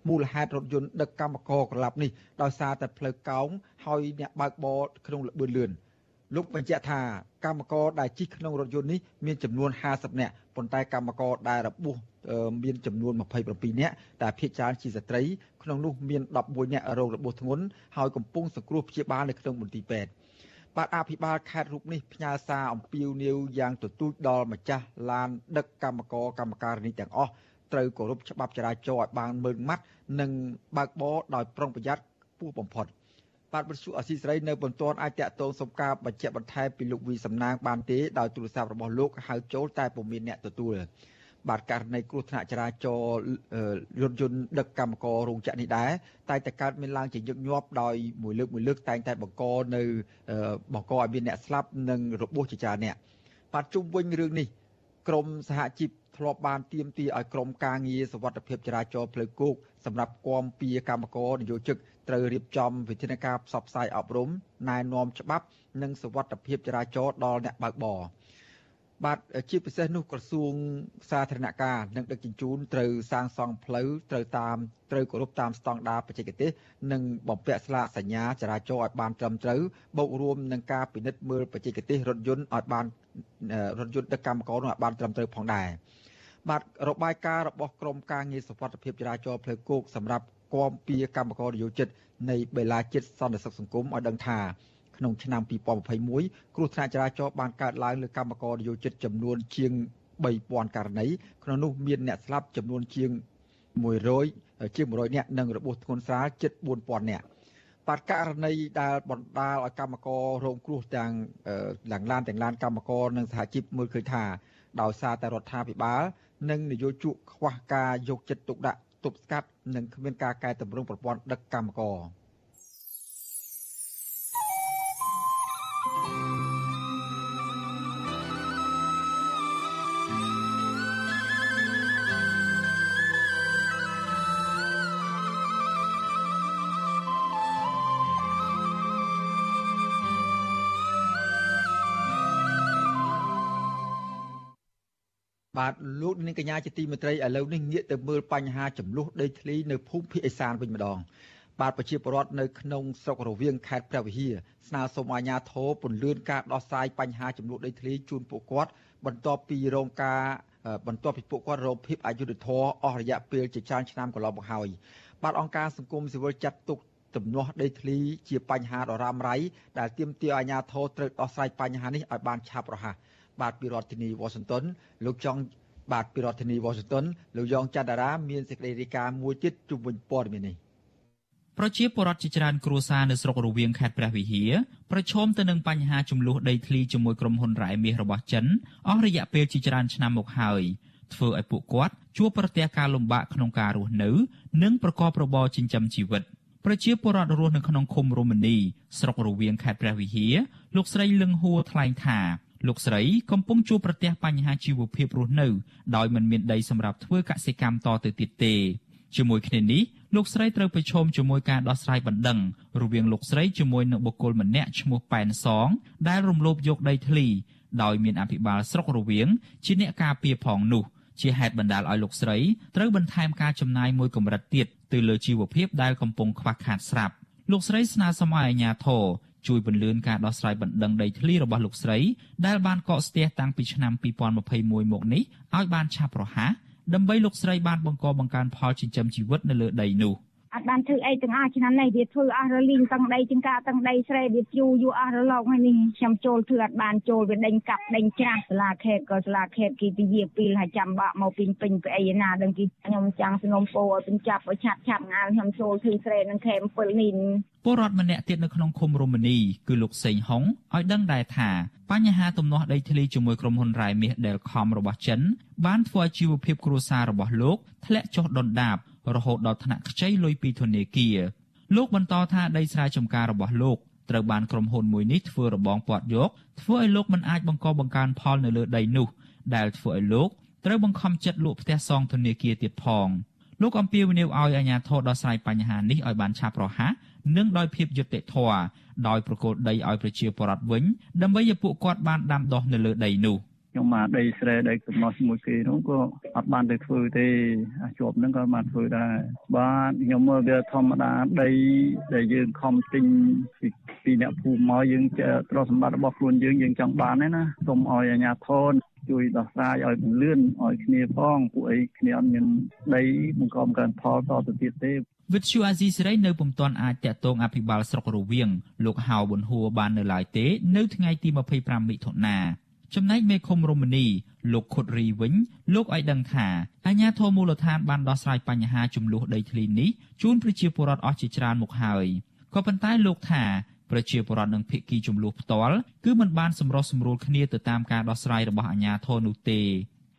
មូលហេតុរថយន្តដឹកកម្មករក្រឡាប់នេះដោយសារតែផ្លូវកោងហើយអ្នកបើកបរក្នុងល្បឿនលឿនលោ កបញ្ជាក់ថាកម្មករដែលជិះក្នុងរថយន្តនេះមានចំនួន50នាក់ប៉ុន្តែកម្មករដែលរបួសមានចំនួន27នាក់តែភាគច្រើនជាស្ត្រីក្នុងនោះមាន11នាក់រងរបួសធ្ងន់ហើយកំពុងសង្គ្រោះព្យាបាលនៅក្នុងមន្ទីរពេទ្យបាទអភិបាលខេត្តរូបនេះផ្ញើសារអំពាវនាវយ៉ាងទទូចដល់ម្ចាស់ឡានដឹកកម្មករកម្មការិនីទាំងអស់ត្រូវគោរពច្បាប់ចរាចរណ៍ឲ្យបានម៉ឺងម៉ាត់និងបើកបរដោយប្រុងប្រយ័ត្នខ្ពស់បំផុត បាទវិទ្យុអសីសេរីនៅបន្ទាន់អាចតាក់ទងសុំការបញ្ជាក់បន្ថែមពីលោកវីសំណាងបានទេដោយទូរស័ព្ទរបស់លោកហៅចូលតែពុំមានអ្នកទទួលបាទករណីគ្រោះថ្នាក់ចរាចរណ៍រថយន្តដឹកកម្មកររោងចក្រនេះដែរតែតែកើតមានឡើងជាញឹកញាប់ដោយមួយលើកមួយលើកតែងតែបង្កនៅបង្កឲ្យមានអ្នកស្លាប់និងរបួសជាច្រើនអ្នកបាទជុំវិញរឿងនេះក្រមសហជីពធ្លាប់បានទៀមទីឲ្យក្រមការងារសវត្ថភាពចរាចរណ៍ផ្លូវគោកសម្រាប់គាំពៀកម្មករនយោជិក ត្រូវរៀបចំវិធានការផ្សព្វផ្សាយអប់រំណែនាំច្បាប់ និងសវត្ថភាពចរាចរណ៍ដល់អ្នកបើកបរបាទជាពិសេសនោះក្រសួងសាធារណការនិងដឹកជញ្ជូនត្រូវសាងសង់ផ្លូវត្រូវតាមត្រូវគោរពតាមស្តង់ដារបច្ចេកទេស និងបំពាក់ស្លាកសញ្ញាចរាចរណ៍ឲ្យបានត្រឹមត្រូវបូករួមនឹងការពិនិត្យមើលបច្ចេកទេសរថយន្តឲ្យបានរថយន្តដឹកកម្មករនោះឲ្យបានត្រឹមត្រូវផងដែរបាទរបាយការណ៍របស់ក្រមការងារសុខភាពចរាចរណ៍ផ្លូវគោកសម្រាប់ គាំពៀកម្មករនយោជិតនៃបេឡាចិត្តសន្តិសុខសង្គមឲ្យដឹងថាក្នុងឆ្នាំ2021គ្រោះថ្នាក់ចរាចរណ៍បានកើតឡើងលើកម្មករនយោជិតចំនួនជាង3000ករណីក្នុងនោះមានអ្នកស្លាប់ចំនួនជាង100ជាង100នាក់និងរបួសធ្ងន់ស្រាលជិត4000នាក់បាត់ករណីដែលបណ្ដាលឲ្យកម្មកររងគ្រោះទាំងឡើងឡានទាំងឡានកម្មករនិងសហជីពមើលឃើញថាដោយសារតែរដ្ឋាភិបាលនិងនយោជកខ្វះការយកចិត្តទុកដាក់ ទប់ស្កាត់និងគ្មានការកែតម្រង់ប្រព័ន្ធដឹកកម្មករ បាទលោកនាងកញ្ញាជាទីមេត្រីឥឡូវនេះងាកទៅមើលបញ្ហាចំនួនដីធ្លីនៅភូមិភាគឦសានវិញម្ដងបាទប្រជាពលរដ្ឋនៅក្នុងស្រុករវៀងខេត្តព្រះវិហារស្នើសុំអាជ្ញាធរពន្យាការដោះស្រាយបញ្ហាចំនួនដីធ្លីជូនពួកគាត់បន្ទាប់ពីរងការបន្ទាប់ពីពួកគាត់រងភាពអយុត្តិធម៌អស់រយៈពេលជាច្រើនឆ្នាំកន្លងមកហើយបាទអង្គការសង្គមស៊ីវិលចាត់ទុកទំនាស់ដីធ្លីជាបញ្ហាដ៏រ៉ាំរ៉ៃដែលទាមទារអាជ្ញាធរត្រូវដោះស្រាយបញ្ហានេះឲ្យបានឆាប់រហ័ស បាទពីរដ្ឋធានីវ៉ាស៊ីនតោនលោកចង់បាទពីរដ្ឋធានីវ៉ាស៊ីនតោនលោកយ៉ងច័ន្ទរាមានសេចក្តីរាយការណ៍មួយទៀតជុំវិញព័ត៌មាននេះប្រជាពលរដ្ឋជាច្រើនគ្រួសារនៅស្រុករវៀងខេត្តព្រះវិហារប្រឈមទៅនឹងបញ្ហាចំនួនដីធ្លីជាមួយក្រុមហ៊ុនរ៉ែមាសរបស់ចិនអស់រយៈពេលជាច្រើនឆ្នាំមកហើយធ្វើឲ្យពួកគាត់ជួបប្រទះការលំបាកក្នុងការរស់នៅ និងប្រកបរបរចិញ្ចឹមជីវិតប្រជាពលរដ្ឋរស់នៅក្នុងឃុំរមនីស្រុករវៀងខេត្តព្រះវិហារលោកស្រីលឹងហួរថ្លែងថា លោកស្រីកំពុងជួបប្រទះបញ្ហាជីវភាពរស់នៅ ដោយមិនមានដីសម្រាប់ធ្វើកសិកម្មតទៅទៀតទេជាមួយគ្នានេះលោកស្រីត្រូវប្រឈមជាមួយការដោះស្រាយបណ្ដឹងរវាងលោកស្រីជាមួយនឹងបុគ្គលម្នាក់ឈ្មោះប៉ែនសង ដែលរំលោភយកដីធ្លីដោយមានអភិបាលស្រុករវៀងជាអ្នកការពារផងនោះ ជាហេតុបណ្ដាលឲ្យលោកស្រីត្រូវបន្ថែមការចំណាយមួយកម្រិតទៀតទៅលើជីវភាពដែលកំពុងខ្វះខាតស្រាប់លោកស្រីស្នើសុំឲ្យអាជ្ញាធរ ជួយពន្លឿនការដោះស្រាយបណ្ដឹងដីធ្លីរបស់លោកស្រី ដែលបានកកស្ទះតាំងពីឆ្នាំ2021មកនេះឲ្យបានឆាប់រហ័សដើម្បីលោកស្រីបានបង្កបង្កើនផលចិញ្ចឹមជីវិតនៅលើដីនោះ អត់បានធ្វើអីទាំងអស់ឆ្នាំនេះវាធ្វើអស់រលីងទាំងដីចង្កាទាំងដីស្រែវាយូរយូរអស់រលកហើយនេះខ្ញុំចូលធ្វើអត់បានចូលវាដេញកាប់ដេញច្រាស់សាលាខេត្តក៏សាលាខេត្តគេពជាពីលហើយចាំបាក់មកពីពេញពីអីណាដឹងគេខ្ញុំចាំសងំពោឲ្យបញ្ចាប់ឲ្យឆាប់ឆាប់ងាលខ្ញុំចូលធ្វើស្រែនឹងខេម7នេះពលរដ្ឋម្នាក់ទៀតនៅក្នុងឃុំរមនីគឺលោកសេងហុងឲ្យដឹងដែរថាបញ្ហាទំនាស់ដីធ្លីជាមួយក្រុមហ៊ុនរ៉ែមាសដែលខំរបស់ចិនបានធ្វើឲ្យជីវភាពគ្រួសាររបស់លោកធ្លាក់ចុះដុនដាប រហូតដល់ថ្នាក់ខ្ចីលុយពីធនាគារលោកបន្តថាដីស្រែចម្ការរបស់លោកត្រូវបានក្រុមហ៊ុនមួយនេះធ្វើរបងពាត់យកធ្វើឲ្យលោកមិនអាចបង្កបង្កើនផលនៅលើដីនោះ ដែលធ្វើឲ្យលោកត្រូវបង្ខំចិត្តលក់ផ្ទះសងធនាគារទៀតផងលោកអំពាវនាវឲ្យអាជ្ញាធរដោះស្រាយបញ្ហានេះឲ្យបានឆាប់រហ័សនិងដោយភាពយុត្តិធម៌ដោយប្រកល់ដីឲ្យប្រជាពលរដ្ឋវិញដើម្បីឲ្យពួកគាត់បានដាំដុះនៅលើដីនោះ ខ្ញុំមកដីស្រែដីកំណោះជាមួយគេនោះក៏អត់បានទៅធ្វើទេអាជាប់ហ្នឹងក៏បានធ្វើដែរបាទខ្ញុំមើលវាធម្មតាដីដែលយើងខំទិញពីពីអ្នកភូមិមកយើងទ្រព្យសម្បត្តិរបស់ខ្លួនយើងយើងចង់បានទេណាសូមឲ្យអាជ្ញាធរជួយដោះស្រាយឲ្យពន្លឿនឲ្យគ្នាផងពួកអីគ្នាអត់មានដីបង្កបង្កើនផលតទៅទៀតទេវិទ្យុអាស៊ីសេរីនៅពុំទាន់អាចតាក់ទងអភិបាលស្រុករវៀងលោកហៅប៊ុនហួរបាននៅឡើយទេ នៅថ្ងៃទី25មិថុនា ចំណែកមេឃុំរមនីលោកខុតរីវិញលោកឲ្យដឹងថាអាជ្ញាធរមូលដ្ឋានបានដោះស្រាយបញ្ហាចំនួនដីធ្លីនេះជូនប្រជាពលរដ្ឋអស់ជាច្រើនមកហើយក៏ប៉ុន្តែលោកថាប្រជាពលរដ្ឋនិងភិក្ខីចំនួនផ្ទាល់គឺមិនបានសម្រុះសម្រួលគ្នាទៅតាមការដោះស្រាយរបស់អាជ្ញាធរនោះទេ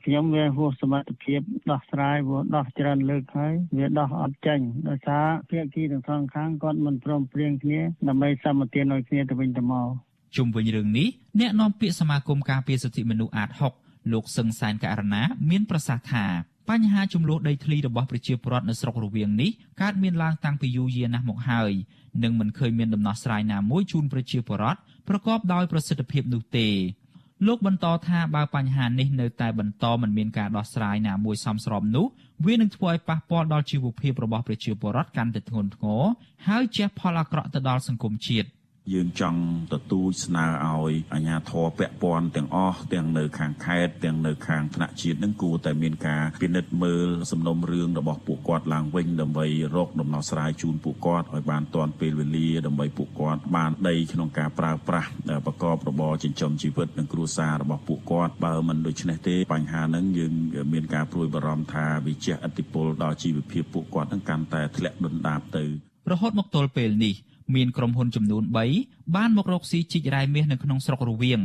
ខ្ញុំវាហួសសមត្ថភាពដោះស្រាយវាដោះច្រើនលើកហើយវាដោះអត់ចេញដោយសារភាគីទាំងសងខាងគាត់មិនព្រមព្រៀងគ្នាដើម្បីសម្បទានឲ្យគ្នាទៅវិញទៅមក ជុំវិញរឿងនេះអ្នកនាំពាក្យសមាគមការពារសិទ្ធិមនុស្សអាត6លោកសឹងសែនករណាមានប្រសាសន៍ថាបញ្ហាចំនួនដីធ្លីរបស់ប្រជាពលរដ្ឋនៅស្រុករវៀងនេះកើតមានឡើងតាំងពីយូរយារណាស់មកហើយនិងមិនឃើញមានដំណោះស្រាយណាមួយជូនប្រជាពលរដ្ឋប្រកបដោយប្រសិទ្ធភាពនោះទេលោកបន្តថាបើបញ្ហានេះនៅតែបន្តមិនមានការដោះស្រាយណាមួយសមស្របនោះវានឹងធ្វើឲ្យប៉ះពាល់ដល់ជីវភាពរបស់ប្រជាពលរដ្ឋកាន់តែធ្ងន់ធ្ងរហើយជះផលអាក្រក់ទៅដល់សង្គមជាតិ យើងចង់ទទូចស្នើឲ្យអាជ្ញាធរពាក់ព័ន្ធទាំងអស់ទាំងនៅខាងខេត្តទាំងនៅខាងថ្នាក់ជាតិនឹងគួរតែមានការពិនិត្យមើលសំណុំរឿងរបស់ពួកគាត់ឡើងវិញដើម្បីរកដំណោះស្រាយជូនពួកគាត់ឲ្យបានទាន់ពេលវេលាដើម្បីពួកគាត់បានដីក្នុងការប្រើប្រាស់ប្រកបរបរចិញ្ចឹមជីវិតនិងគ្រួសាររបស់ពួកគាត់បើមិនដូច្នេះទេបញ្ហាហ្នឹងយើងមានការព្រួយបារម្ភថាវាជះឥទ្ធិពលដល់ជីវភាពពួកគាត់នឹងកាន់តែធ្លាក់ដុនដាបទៅរហូតមកទល់ពេលនេះ មានក្រុមហ៊ុនចំនួន3បានមករកស៊ីជីករ៉ែមាសនៅក្នុងស្រុករវៀង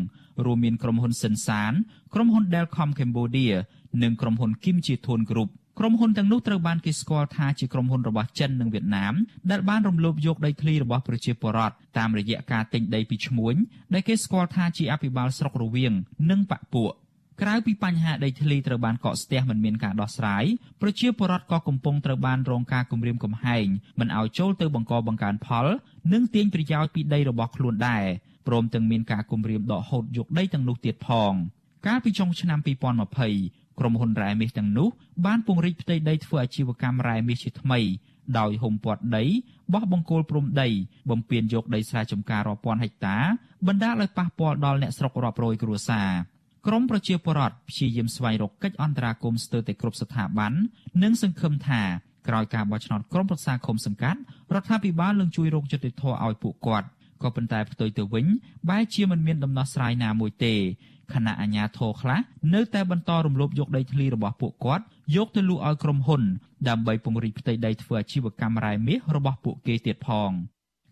រួមមានក្រុមហ៊ុនសិនសានក្រុមហ៊ុន Delcom Cambodia និងក្រុមហ៊ុន Kim Chi Thun Group ក្រុមហ៊ុនទាំងនោះត្រូវបានគេស្គាល់ថាជាក្រុមហ៊ុនរបស់ចិននិងវៀតណាមដែលបានរំលោភយកដីធ្លីរបស់ប្រជាពលរដ្ឋតាមរយៈការទិញដីពីឈ្មួញដែលគេស្គាល់ថាជាអភិបាលស្រុករវៀងនិងបពពួក ក្រៅពីបញ្ហាដីធ្លីត្រូវបានកកស្ទះមិនមានការដោះស្រាយប្រជាពលរដ្ឋក៏កំពុងត្រូវបានរងការគំរាមកំហែងមិនឲ្យចូលទៅបង្កបង្កើនផល និងទាញប្រយោជន៍ពីដីរបស់ខ្លួនដែរព្រមទាំងមានការគំរាមដកហូតយកដីទាំងនោះទៀតផងកាលពីចុងឆ្នាំ2020ក្រុមហ៊ុនរ៉ែមាសទាំងនោះបានពង្រីកផ្ទៃដីធ្វើអាជីវកម្មរ៉ែមាសជាថ្មីដោយហុំព័ទ្ធដីបោះបង្គោលព្រំដីបំពេញយកដីស្រែចម្ការរាប់ពាន់ហិកតាបណ្ដាលឲ្យប៉ះពាល់ដល់អ្នកស្រុករាប់រយគ្រួសារ ក្រមប្រជាពលរដ្ឋព្យាយាមស្វែងរកកិច្ចអន្តរាគមន៍ស្ទើរតែគ្រប់ស្ថាប័ននិងសង្ឃឹមថាក្រោយការបោះឆ្នោតក្រុមប្រឹក្សាឃុំសង្កាត់រដ្ឋាភិបាលនឹងជួយរកយុត្តិធម៌ឲ្យពួកគាត់ក៏ប៉ុន្តែផ្ទុយទៅវិញបែរជាមិនមានដំណោះស្រាយណាមួយទេខណៈអាជ្ញាធរខ្លះនៅតែបន្តរំលោភយកដីធ្លីរបស់ពួកគាត់យកទៅលក់ឲ្យក្រុមហ៊ុន ដើម្បីពង្រីកផ្ទៃដីធ្វើអាជីវកម្មរ៉ែមាសរបស់ពួកគេទៀតផង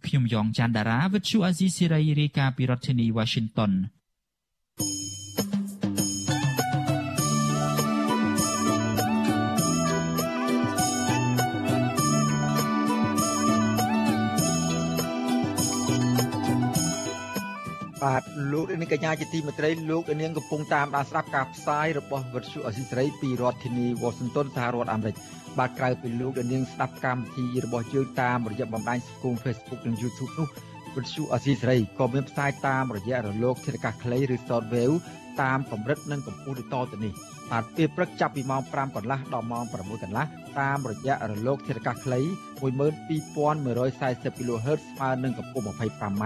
ខ្ញុំយ៉ងច័ន្ទដារាវិទ្យុអាស៊ីសេរីរាយការណ៍ពីរដ្ឋធានី Washington បាទលោកនាងកញ្ញាជាទីមេត្រីលោកនាងកំពុងតាមដានស្ដាប់ការផ្សាយរបស់វិទ្យុអស៊ីសេរីពីរដ្ឋធានី Washington សហរដ្ឋអាមេរិកបាទក្រៅពីលោកនាងស្ដាប់កម្មវិធីរបស់យើងតាមរយៈបណ្ដាញសង្គម Facebook និង YouTube នោះវិទ្យុអស៊ីសេរីក៏មានផ្សាយតាមរយៈរលកធាតុអាកាសខ្លីឬ Shortwave តាមកម្រិតនិងកម្ពស់ដូចតទៅនេះបាទពេលព្រឹកចាប់ពីម៉ោង5កន្លះដល់ម៉ោង6កន្លះតាមរយៈរលកធាតុអាកាសខ្លី12140 kHz ស្មើនឹងកម្ពស់ 25m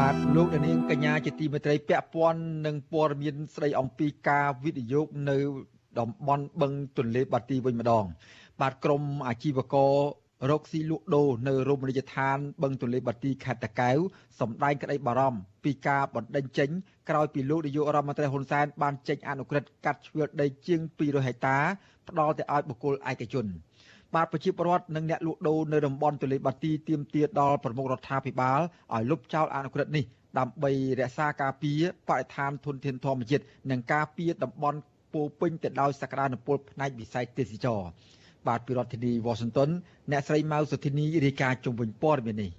បាទលោកនាងកញ្ញាជាទីមេត្រីពាក់ព័ន្ធនឹងព័ត៌មានស្ដីអំពីការវិនិយោគនៅតំបន់បឹងទន្លេបាទីវិញម្ដង បាទក្រមអាជីវកររកស៊ីលក់ដូរនៅរមណីយដ្ឋានបឹងទន្លេបាទីខេត្តតាកែវសម្ដែងក្តីបារម្ភពីការបណ្តេញចេញក្រោយពីលោកនាយករដ្ឋមន្ត្រីហ៊ុនសែនបានចេញអនុក្រឹត្យកាត់ជ្រឿលដីជាង200ហិកតាផ្ដល់ទៅឲ្យបុគ្គលឯកជន បាទប្រជាពលរដ្ឋនិងអ្នកលក់ដូរនៅតំបន់ទន្លេបាទីទាមទារដល់ប្រមុខរដ្ឋាភិបាលឲ្យលុបចោលអនុក្រឹត្យនេះដើម្បីរក្សាការពារបរិស្ថានធនធានធម្មជាតិនិងការពារតំបន់ពោពេញទៅដោយសក្តានុពលផ្នែកវិស័យទេសចរបាទពីរដ្ឋធានីវ៉ាស៊ីនតោនអ្នកស្រីម៉ៅសុធីនីរាយការណ៍ជុំវិញព័ត៌មាននេះ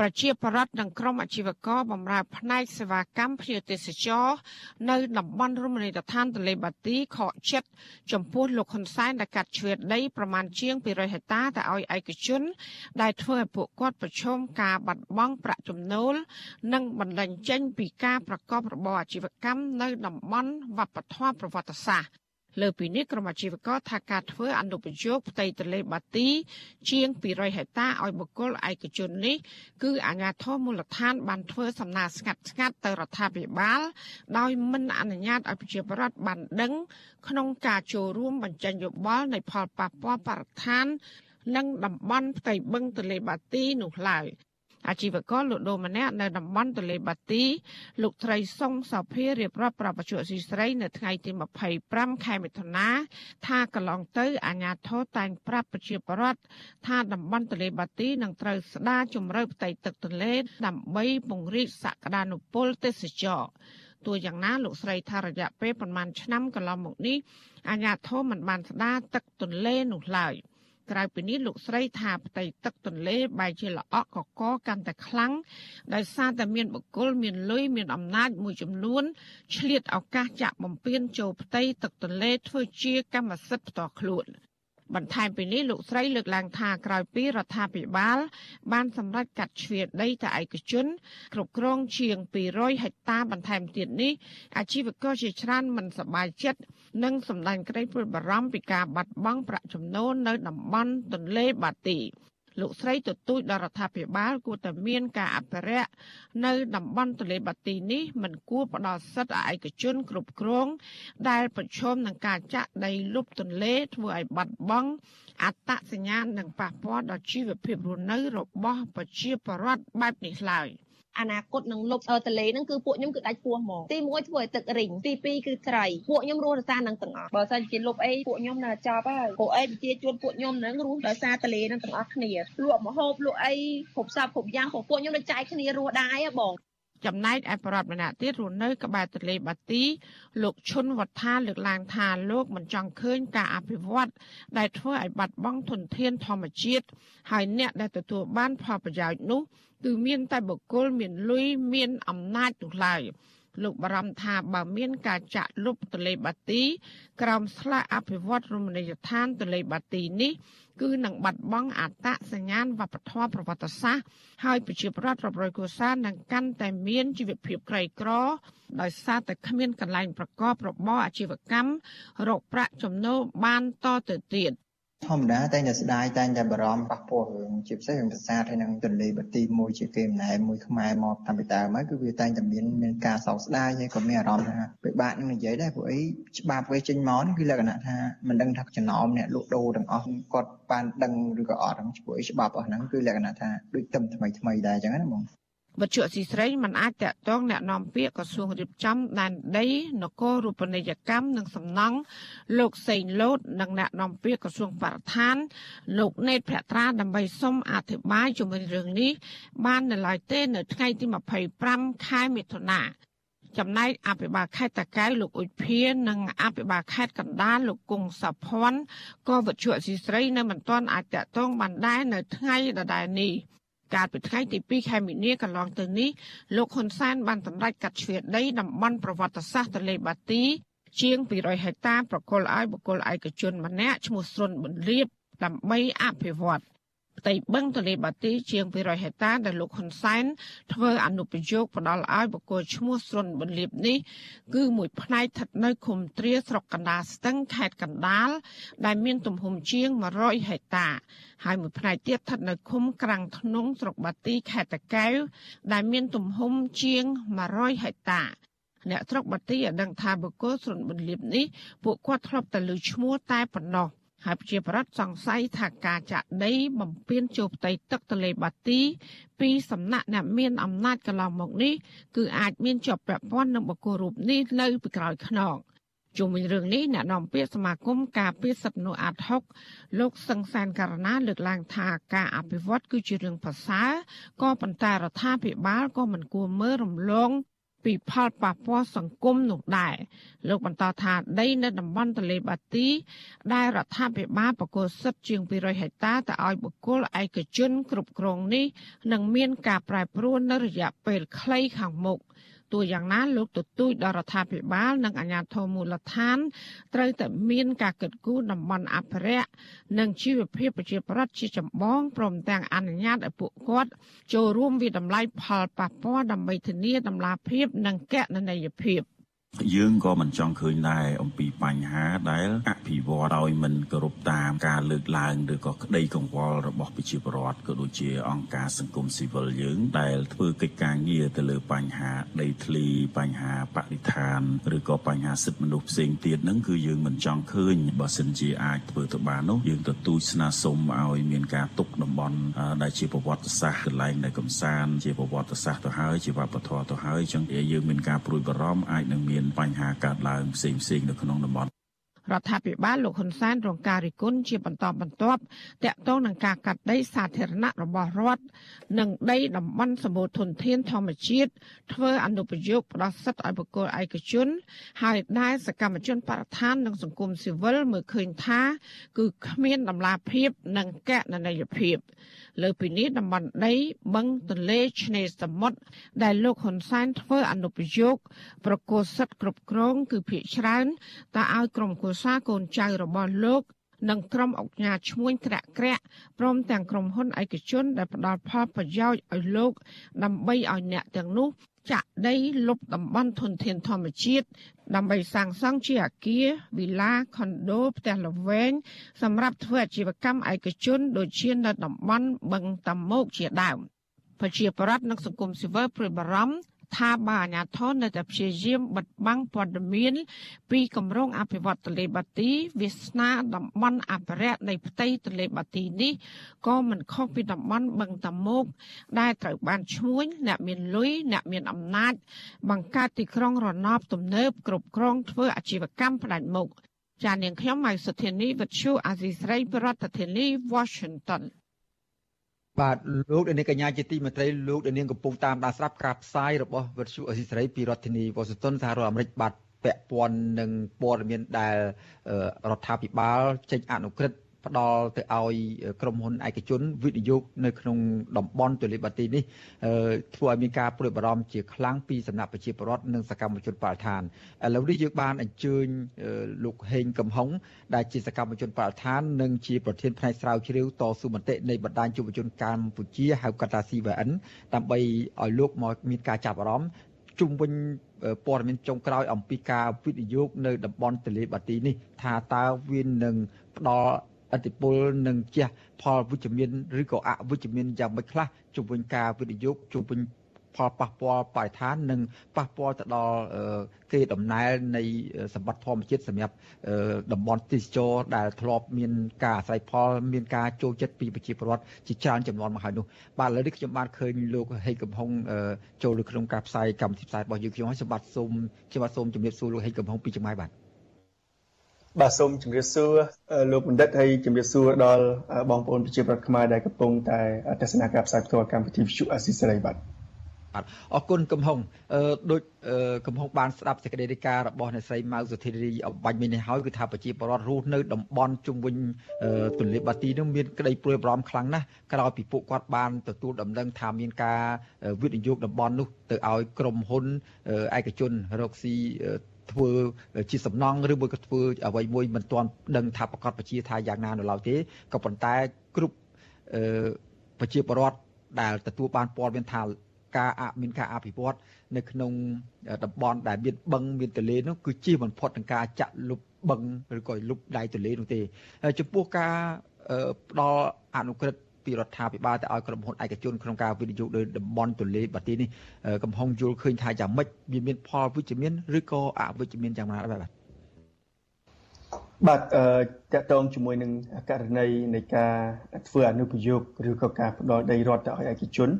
ប្រជាប្រដ្ឋនិងក្រុមអាជីវករបម្រើផ្នែកសេវាកម្មភ្ញៀវទេសចរនៅតំបន់រមណីយដ្ឋានទន្លេបាទីខកចិត្តចំពោះលោកហ៊ុនសែនដែលកាត់ជ្រឿដីប្រមាណជាង200ហិកតាទៅឲ្យឯកជន ដែលធ្វើឲ្យពួកគាត់ប្រឈមការបាត់បង់ប្រាក់ចំណូល និងបណ្ដឹងចេញពីការប្រកបរបរអាជីវកម្មនៅតំបន់វប្បធម៌ប្រវត្តិសាស្ត្រ លើពីនេះក្រុមអាជីវករថាការធ្វើអនុប្រយោគផ្ទៃទន្លេបាទី ជាង200ហិកតាឲ្យបុគ្គលឯកជននេះគឺអាជ្ញាធរមូលដ្ឋាន បានធ្វើសំណើស្ងាត់ស្ងាត់ទៅរដ្ឋាភិបាល ដោយមិនអនុញ្ញាតឲ្យប្រជាពលរដ្ឋបានដឹង ក្នុងការចូលរួមបញ្ចេញយោបល់នៃផលប៉ះពាល់បរិស្ថាននិងតំបន់ផ្ទៃបឹងទន្លេបាទីនោះឡើយ អាជីវករលក់ដូរម្នាក់នៅតំបន់ទន្លេបាទី លោកត្រីសុងសោភារៀបរាប់ប្រាប់បច្ចុប្បន្នស៊ីស្រីនៅថ្ងៃទី25ខែមិថុនាថាកន្លងទៅអាជ្ញាធរតែងប្រាប់ប្រជាពលរដ្ឋថាតំបន់ទន្លេបាទីនឹងត្រូវស្ដារជំរៅផ្ទៃទឹកទន្លេ ដើម្បីពង្រីកសក្តានុពលទេសចរទោះយ៉ាងណាលោកស្រីថារយៈពេលប្រមាណឆ្នាំកន្លងមកនេះអាជ្ញាធរមិនបានស្ដារទឹកទន្លេនោះឡើយ។ ក្រៅពីនេះលោកស្រីថាផ្ទៃទឹកទន្លេបែរជាល្អក់កកកាន់តែខ្លាំងដោយសារតែមានបុគ្គលមានលុយមានអំណាចមួយចំនួនឆ្លៀតឱកាសចាក់បំពេញចូលផ្ទៃទឹកទន្លេធ្វើជាកម្មសិទ្ធិផ្ទាល់ខ្លួន បន្ថែមពីនេះលោកស្រីលើកឡើងថាក្រោយពីរដ្ឋាភិបាល បានសម្រេចកាត់ជ្រៀតដីទៅឯកជន គ្រប់គ្រងជាង200ហិកតាបន្ថែមទៀតនេះអាជីវករជាច្រើនមិនសប្បាយចិត្តនិងសម្ដែងក្តីព្រួយបារម្ភពីការបាត់បង់ប្រាក់ចំណូលនៅតំបន់ទន្លេបាទី លោកស្រីទទូចដល់រដ្ឋាភិបាលគួរតែមានការអភិរក្សនៅតំបន់ទន្លេបាទីនេះមិនគួរផ្ដល់សិទ្ធិឲ្យឯកជនគ្រប់គ្រង ដែលប្រឈមនឹងការចាក់ដីលុបទន្លេធ្វើឲ្យបាត់បង់អត្តសញ្ញាណនិងប៉ះពាល់ដល់ជីវភាពរស់នៅរបស់ប្រជាពលរដ្ឋបែបនេះឡើយ។ អនាគតនឹងលុបទន្លេហ្នឹងគឺពួកខ្ញុំគឺដាច់ពោះហ្មងទី1ធ្វើឲ្យទឹករីងទី2គឺត្រីពួកខ្ញុំរស់ដោយសារនឹងទាំងអស់បើសិនជាលុបអីពួកខ្ញុំនៅចប់ហើយពួកអីប្រជាជនពួកខ្ញុំហ្នឹងរស់ដោយសារទន្លេហ្នឹងទាំងអស់គ្នាលក់មហូបលក់អីគ្រប់សពគ្រប់យ៉ាងពួកខ្ញុំនឹងចែកគ្នារស់ដែរបង ចំណែកឯបរដ្ឋម្នាក់ទៀតរស់នៅក្បែរទន្លេបាទីលោកឈុនវត្ថាលើកឡើងថាលោកមិនចង់ឃើញការអភិវឌ្ឍដែលធ្វើឲ្យបាត់បង់ធនធានធម្មជាតិហើយអ្នកដែលទទួលបានផលប្រយោជន៍នោះគឺមានតែបុគ្គលមានលុយមានអំណាចនោះឡើយ លោកបារម្ភថាបើមានការចាក់លុបទលេបាទី ក្រោមស្លាកអភិវឌ្ឍរមណីយដ្ឋានទលេបាទីនេះគឺនឹងបាត់បង់អត្តសញ្ញាណវប្បធម៌ប្រវត្តិសាស្ត្រហើយប្រជាប្រដ្ឋរាប់រយគ្រួសារនឹងកាន់តែមានជីវភាពក្រីក្រដោយសារតែគ្មានកន្លែងប្រកបរបរអាជីវកម្មរកប្រាក់ចំណូលបានតទៅទៀត ធម្មតាតែងតែស្ដាយតែងតែបារម្ភប៉ះពាល់រឿងជាពិសេសរឿងប្រាសាទហើយនឹងទន្លេបាទីមួយជាគេម្លែមួយខ្មែរមកតាំងពីដើមហើយគឺវាតែងតែមានមានការសោកស្ដាយហើយក៏មានអារម្មណ៍ថាពិបាកនឹងនិយាយដែរព្រោះអីច្បាប់វាចេញមកគឺលក្ខណៈថាមិនដឹងថាចំណោមអ្នកលក់ដូរទាំងអស់គាត់បានដឹងឬក៏អត់ហ្នឹងព្រោះអីច្បាប់អស់ហ្នឹងគឺលក្ខណៈថាដូចទឹមថ្មីថ្មីដែរអញ្ចឹងណាបង វត្ថុអសីស្រីមិនអាចតកតងแนะនាំពាក្យក្រសួងរៀបចំដែនដីនគររូបនីយកម្មនិងសំណង់លោកសេងលូតនិងแนะនាំពាក្យក្រសួងបរិស្ថាន លោកណេតភក្ត្រាដើម្បីសុំអធិប្បាយជុំវិញរឿងនេះបាននៅឡើយទេនៅថ្ងៃទី25ខែមិថុនាចំណែកអភិបាលខេត្តតាកែវលោកអ៊ុចភានិងអភិបាលខេត្តកណ្ដាលលោកគង់សុភ័ណ្ឌក៏វត្ថុអសីស្រីនៅមិនទាន់អាចតកតងបានដែរនៅថ្ងៃដដែលនេះ កាលពីថ្ងៃទី2ខែមីនាកន្លងទៅនេះលោកហ៊ុនសែនបានសម្រេចកាត់ជ្រឿដីតំបន់ប្រវត្តិសាស្ត្រទន្លេបាទីជាង200ហិកតាប្រគល់ឲ្យបុគ្គលឯកជនម្នាក់ឈ្មោះស្រុនប៊ុនលៀបដើម្បីអភិវឌ្ឍ ផ្ទៃបឹងទន្លេបាទីជាង200ហិកតាដែលលោកហ៊ុនសែនធ្វើអនុប្រយោគផ្ដល់ឲ្យបុគ្គលឈ្មោះស្រុនប៊ុនលៀបនេះគឺមួយផ្នែកស្ថិតនៅឃុំទ្រាស្រុកកណ្ដាលស្ទឹងខេត្តកណ្ដាលដែលមានទំហំជាង100ហិកតាហើយមួយផ្នែកទៀតស្ថិតនៅឃុំក្រាំងធ្នងស្រុកបាទីខេត្តតាកែវដែលមានទំហំជាង100ហិកតាអ្នកស្រុកបាទីឲ្យដឹងថាបុគ្គលស្រុនប៊ុនលៀបនេះពួកគាត់ធ្លាប់តែលើឈ្មោះតែប៉ុណ្ណោះ ហើយប្រជាប្រដ្ឋសង្ស័យថាការចាក់ដីបំពេញចូលផ្ទៃទឹកទន្លេបាទី ពីសំណាក់អ្នកមានអំណាចកន្លងមកនេះគឺអាចមានជាប់ពាក់ព័ន្ធនឹងបុគ្គលរូបនេះនៅពីក្រោយខ្នងជុំវិញរឿងនេះអ្នកនាំពាក្យសមាគមការពារសិទ្ធិមនុស្សអាត់ហុកលោកសង្សានករណាលើកឡើងថាការអភិវឌ្ឍគឺជារឿងប្រសើរក៏ប៉ុន្តែរដ្ឋាភិបាលក៏មិនគួរមើលរំលង ពីផលប៉ះពាល់សង្គមនោះដែរលោកបន្តថាដីនៅតំបន់ទន្លេបាទី ដែលរដ្ឋាភិបាលបកគលសិទ្ធជាង200ហិកតាទៅឲ្យបុគ្គលឯកជនគ្រប់គ្រងនេះនឹងមានការប្រែប្រួលនៅរយៈពេលខ្លីខាងមុខ ទោះយ៉ាងណាលោកទទូចដល់រដ្ឋាភិបាល និងអាជ្ញាធរមូលដ្ឋាន ត្រូវតែមានការកិត្តគូតំបន់អភិរក្សនិងជីវភាពប្រជាប្រដ្ឋជាចម្បងព្រមទាំងអនុញ្ញាតឲ្យពួកគាត់ចូលរួមវិតម្លៃផលប៉ះពាល់ដើម្បីធានាតម្លាភាពនិងកណន័យភាព។ យើងក៏មិនចង់ឃើញដែរអំពីបញ្ហាដែលអភិវឌ្ឍឲ្យមិនគោរពតាមការលើកឡើងឬក៏ក្តីកង្វល់របស់ប្រជាពលរដ្ឋក៏ដូចជាអង្គការសង្គមស៊ីវិលយើងដែលធ្វើកិច្ចការងារទៅលើបញ្ហាដីធ្លីបញ្ហាបរិស្ថានឬក៏បញ្ហាសិទ្ធិមនុស្សផ្សេងទៀតហ្នឹងគឺយើងមិនចង់ឃើញបើសិនជាអាចធ្វើទៅបាននោះយើងទទូចស្នើសុំឲ្យមានការទុកតំបន់ដែលជាប្រវត្តិសាស្ត្រកន្លែងដែលកំសាន្តជាប្រវត្តិសាស្ត្រទៅហើយជាវប្បធម៌ទៅហើយចឹងយើងមានការព្រួយបារម្ភអាចនឹងមានបញ្ហាកើតឡើងផ្សេងផ្សេងនៅក្នុងតំបន់ រដ្ឋាភិបាលលោកហ៊ុនសែនរងការរិះគន់ជាបន្តបន្ទាប់តាក់ទងនឹងការកាត់ដីសាធារណៈរបស់រដ្ឋនិងដីតំបន់សម្បូរធនធានធម្មជាតិធ្វើអនុប្រយោគផ្ដោះសិទ្ធិឲ្យបុគ្គលឯកជន ហើយដែលសកម្មជនបរិស្ថាននិងសង្គមស៊ីវិលមើលឃើញថា គឺគ្មានដំណាភាព និងកណន័យភាព លើពីនេះតំបន់ដីបឹងទន្លេឆ្នេរសមុទ្រដែលលោកហ៊ុនសែនធ្វើអនុប្រយោគប្រកួតសិទ្ធិគ្រប់គ្រងគឺភាគច្រើនតើឲ្យក្រុមគូសាកូនចៅរបស់លោក និងក្រុមអង្គការឈ្មួញក្រាក់ក្រាក់ព្រមទាំងក្រុមហ៊ុនឯកជនដែលផ្ដល់ផលប្រយោជន៍ឲ្យលោក ដើម្បីឲ្យអ្នកទាំងនោះចាក់ដីលុបតំបន់ធនធានធម្មជាតិដើម្បីសាងសង់ជាអគារវិឡាខុនដូផ្ទះល្វែងសម្រាប់ធ្វើអាជីវកម្មឯកជនដូចជានៅតំបន់បឹងតាមុកជាដើមប្រជាប្រដ្ឋនិងសង្គមស៊ីវិលព្រួយបារម្ភ ថាបើអាជ្ញាធរនៅតែព្យាយាមបិទបាំងព័ត៌មាន ពីគម្រោងអភិវឌ្ឍទន្លេបាទីវាសនាតំបន់អភិរក្សនៃផ្ទៃទន្លេបាទីនេះក៏មិនខុសពីតំបន់បឹងតាមុកដែលត្រូវបានឈ្មួញអ្នកមានលុយអ្នកមានអំណាច បង្កើតទីក្រុងរណបទំនើបគ្រប់គ្រងធ្វើអាជីវកម្មផ្ដាច់មុខចាននាងខ្ញុំម៉ៃសុធានីវិទ្យុអាស៊ីស្រីប្រធានាធិបតី Washington បាទលោកដានីកញ្ញាជាទីមេត្រីលោកដានីកំពុងតាមដានស្រាប់ការផ្សាយរបស់វិទ្យុអេស៊ីសេរីពីរដ្ឋធានីវ៉ាស៊ីនតោនសហរដ្ឋអាមេរិកបាទពាក់ព័ន្ធនឹងព័ត៌មានដែលរដ្ឋាភិបាលចេញអនុក្រឹត្យ ផ្ដល់ទៅឲ្យក្រុមហ៊ុនឯកជនវិនិយោគនៅក្នុងតំបន់ទន្លេបាទីនេះធ្វើឲ្យមានការព្រួយបារម្ភជាខ្លាំងពីសំណាក់ប្រជាពលរដ្ឋនិងសកម្មជនបរិស្ថានឥឡូវនេះយើងបានអញ្ជើញលោកហេងកំហុងដែលជាសកម្មជនបរិស្ថាននិងជាប្រធានផ្នែកស្រាវជ្រាវតស៊ូមតិនៃបណ្ដាញយុវជនកម្ពុជាហៅកាត់ថា CVN ដើម្បីឲ្យលោកមកមានការចាប់អារម្មណ៍ជុំវិញព័ត៌មានចុងក្រោយអំពីការវិនិយោគនៅតំបន់ទន្លេបាទីនេះថាតើវានឹងផ្ដល់ ឥទ្ធិពលនឹងជះផលវិជ្ជមានឬក៏អវិជ្ជមានយ៉ាងម៉េចខ្លះជំវិញការវិនិយោគជំវិញផលប៉ះពាល់បរិស្ថាននិងប៉ះពាល់ទៅដល់គេដំណើរនៃសម្បត្តិធម្មជាតិសម្រាប់តំបន់ទេសចរដែលធ្លាប់មានការអាស្រ័យផលមានការចូលចិត្តពីប្រជាពលរដ្ឋជាច្រើនចំនួនមកហើយនោះបាទឥឡូវនេះខ្ញុំបានឃើញលោកហេកកំហុងចូលនៅក្នុងការផ្សាយកម្មវិធីផ្សាយរបស់យើងខ្ញុំហើយសម្បត្តិសូមខ្ញុំបាទសូមជម្រាបសួរលោកហេកកំហុងពីចម្ងាយបាទ បាទសូមជម្រាបសួរលោកបណ្ឌិតហើយជម្រាបសួរដល់បងប្អូនប្រជាប្រដ្ឋខ្មែរដែលកំពុងតែទស្សនាការផ្សាយផ្ទាល់កម្មវិធីវិទ្យុអស៊ីសេរីបាទបាទអរគុណកំហុងអឺដូចកំហុងបានស្ដាប់សេចក្តីរាយការណ៍របស់អ្នកស្រីម៉ៅសុធីរីអបាញ់មីនេះហើយគឺថាប្រជាពលរដ្ឋរស់នៅតំបន់ជុំវិញទន្លេបាទីនោះមានក្តីព្រួយបារម្ភខ្លាំងណាស់ក្រោយពីពួកគាត់បានទទួលដំណឹងថាមានការវិនិយោគតំបន់នោះទៅឲ្យក្រុមហ៊ុនឯកជនរកស៊ី ធ្វើជាសំណង់ឬមួយក៏ធ្វើអ្វីមួយមិនទាន់ដឹងថាប្រកាសប្រជាថាយ៉ាងណានៅឡើយទេក៏ប៉ុន្តែគ្រប់ប្រជាពលរដ្ឋដែលទទួលបានព័ត៌មានថាការមានការអភិវឌ្ឍនៅក្នុងតំបន់ដែលមានបឹងមានទន្លេនោះគឺជៀសបំផុតនឹងការចាក់លុបបឹងឬក៏លុបដៃទន្លេនោះទេចំពោះការផ្ដល់អនុក្រឹត្យ ពីរដ្ឋាភិបាលទៅឲ្យក្រុមហ៊ុនឯកជនក្នុងការវិនិយោគលើតំបន់ទន្លេបាទីនេះកំហុងយល់ឃើញថាយ៉ាងម៉េចវាមានផលវិជ្ជមានឬក៏អវិជ្ជមានយ៉ាងណាដែរបាទបាទតកតងជាមួយនឹងករណីនៃការធ្វើអនុប្រយោគឬក៏ការផ្ដល់ដីរដ្ឋទៅឲ្យឯកជន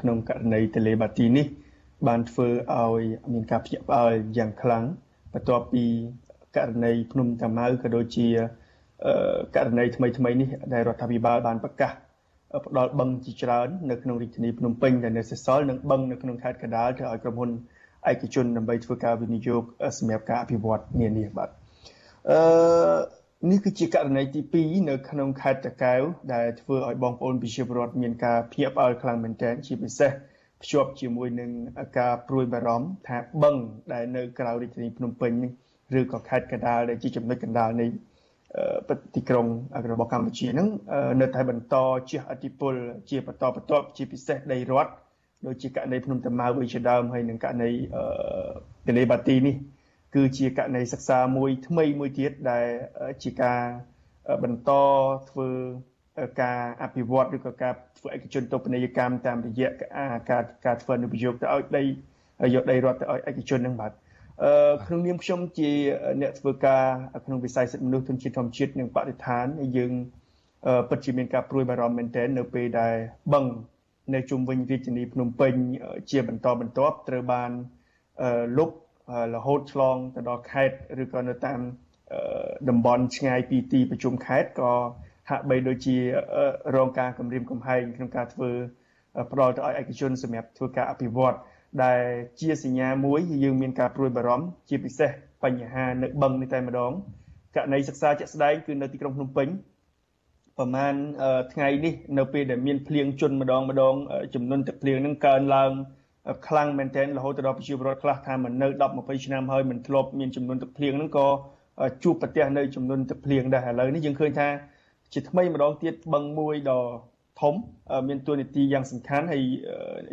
ក្នុងករណីទលេបាទីនេះ បានធ្វើឲ្យមានការភ្ញាក់ផ្អើលយ៉ាងខ្លាំងបន្ទាប់ពីករណីភ្នំតាម៉ៅក៏ដូចជា ករណីថ្មីថ្មីនេះដែលរដ្ឋាភិបាលបានប្រកាសផ្ដល់បឹងជាច្រើននៅក្នុងរាជធានីភ្នំពេញដែលនៅសេសសល់និងបឹងនៅក្នុងខេត្តកណ្ដាលទៅឲ្យក្រុមហ៊ុនឯកជនដើម្បីធ្វើការវិនិយោគសម្រាប់ការអភិវឌ្ឍនានាបាទអឺនេះគឺជាករណីទី2នៅក្នុងខេត្តតាកែវដែលធ្វើឲ្យបងប្អូនប្រជាពលរដ្ឋមានការភ្ញាក់ផ្អើលខ្លាំងមែនទែនជាពិសេសភ្ជាប់ជាមួយនឹងការព្រួយបារម្ភថាបឹងដែលនៅក្រៅរាជធានីភ្នំពេញឬក៏ខេត្តកណ្ដាលដែលជាចំណុចកណ្ដាលនៃ ទីក្រុងរបស់កម្ពុជានឹងនៅតែបន្តជះឥទ្ធិពលជាបន្តបន្ទាប់ជាពិសេសដីរដ្ឋដូចជាករណីភ្នំតាម៉ៅវិញជាដើមហើយនឹងករណីទលេបាទីនេះ គឺជាករណីសិក្សាមួយថ្មីមួយទៀតដែលជាការបន្តធ្វើការអភិវឌ្ឍឬក៏ការធ្វើឯកជនទៅពាណិជ្ជកម្មតាមរយៈការការធ្វើនយោបាយទៅឲ្យដីយកដីរដ្ឋទៅឲ្យឯកជននឹងបាទអឺ ក្នុងនាមខ្ញុំជាអ្នកធ្វើការក្នុងវិស័យសិទ្ធិមនុស្សទុនជាតិធម្មជាតិនិងបរិស្ថានយើងពិតជាមានការព្រួយបារម្ភមែនទែននៅពេលដែលបឹងនៅជុំវិញរាជធានីភ្នំពេញជាបន្តបន្ទាប់ត្រូវបានលុបរហូតឆ្លងទៅដល់ខេត្តឬក៏នៅតាមតំបន់ឆ្ងាយពីទីប្រជុំខេត្តក៏ហាក់បីដូចជារងការគម្រាមកំហែងក្នុងការធ្វើផ្ដល់ទៅឲ្យឯកជនសម្រាប់ធ្វើការអភិវឌ្ឍ ដែលជាសញ្ញាមួយយើងមានការព្រួយបារម្ភជាពិសេសបញ្ហានៅបឹងនេះតែម្ដងករណីសិក្សាជាក់ស្ដែងគឺនៅទីក្រុងភ្នំពេញប្រហែលថ្ងៃនេះនៅពេលដែលមានភ្លៀងជន់ម្ដងម្ដងចំនួនទឹកភ្លៀងនឹងកើនឡើងខ្លាំងមែនទែនរហូតដល់ប្រជាពលរដ្ឋខ្លះថាមិននៅ10 20ឆ្នាំហើយមិនធ្លាប់មានចំនួនទឹកភ្លៀងហ្នឹងក៏ជួបប្រទះនៅចំនួនទឹកភ្លៀងដែរឥឡូវនេះយើងឃើញថាជាថ្មីម្ដងទៀតបឹងមួយដ៏ ធំមានតួនាទីយ៉ាងសំខាន់ហើយ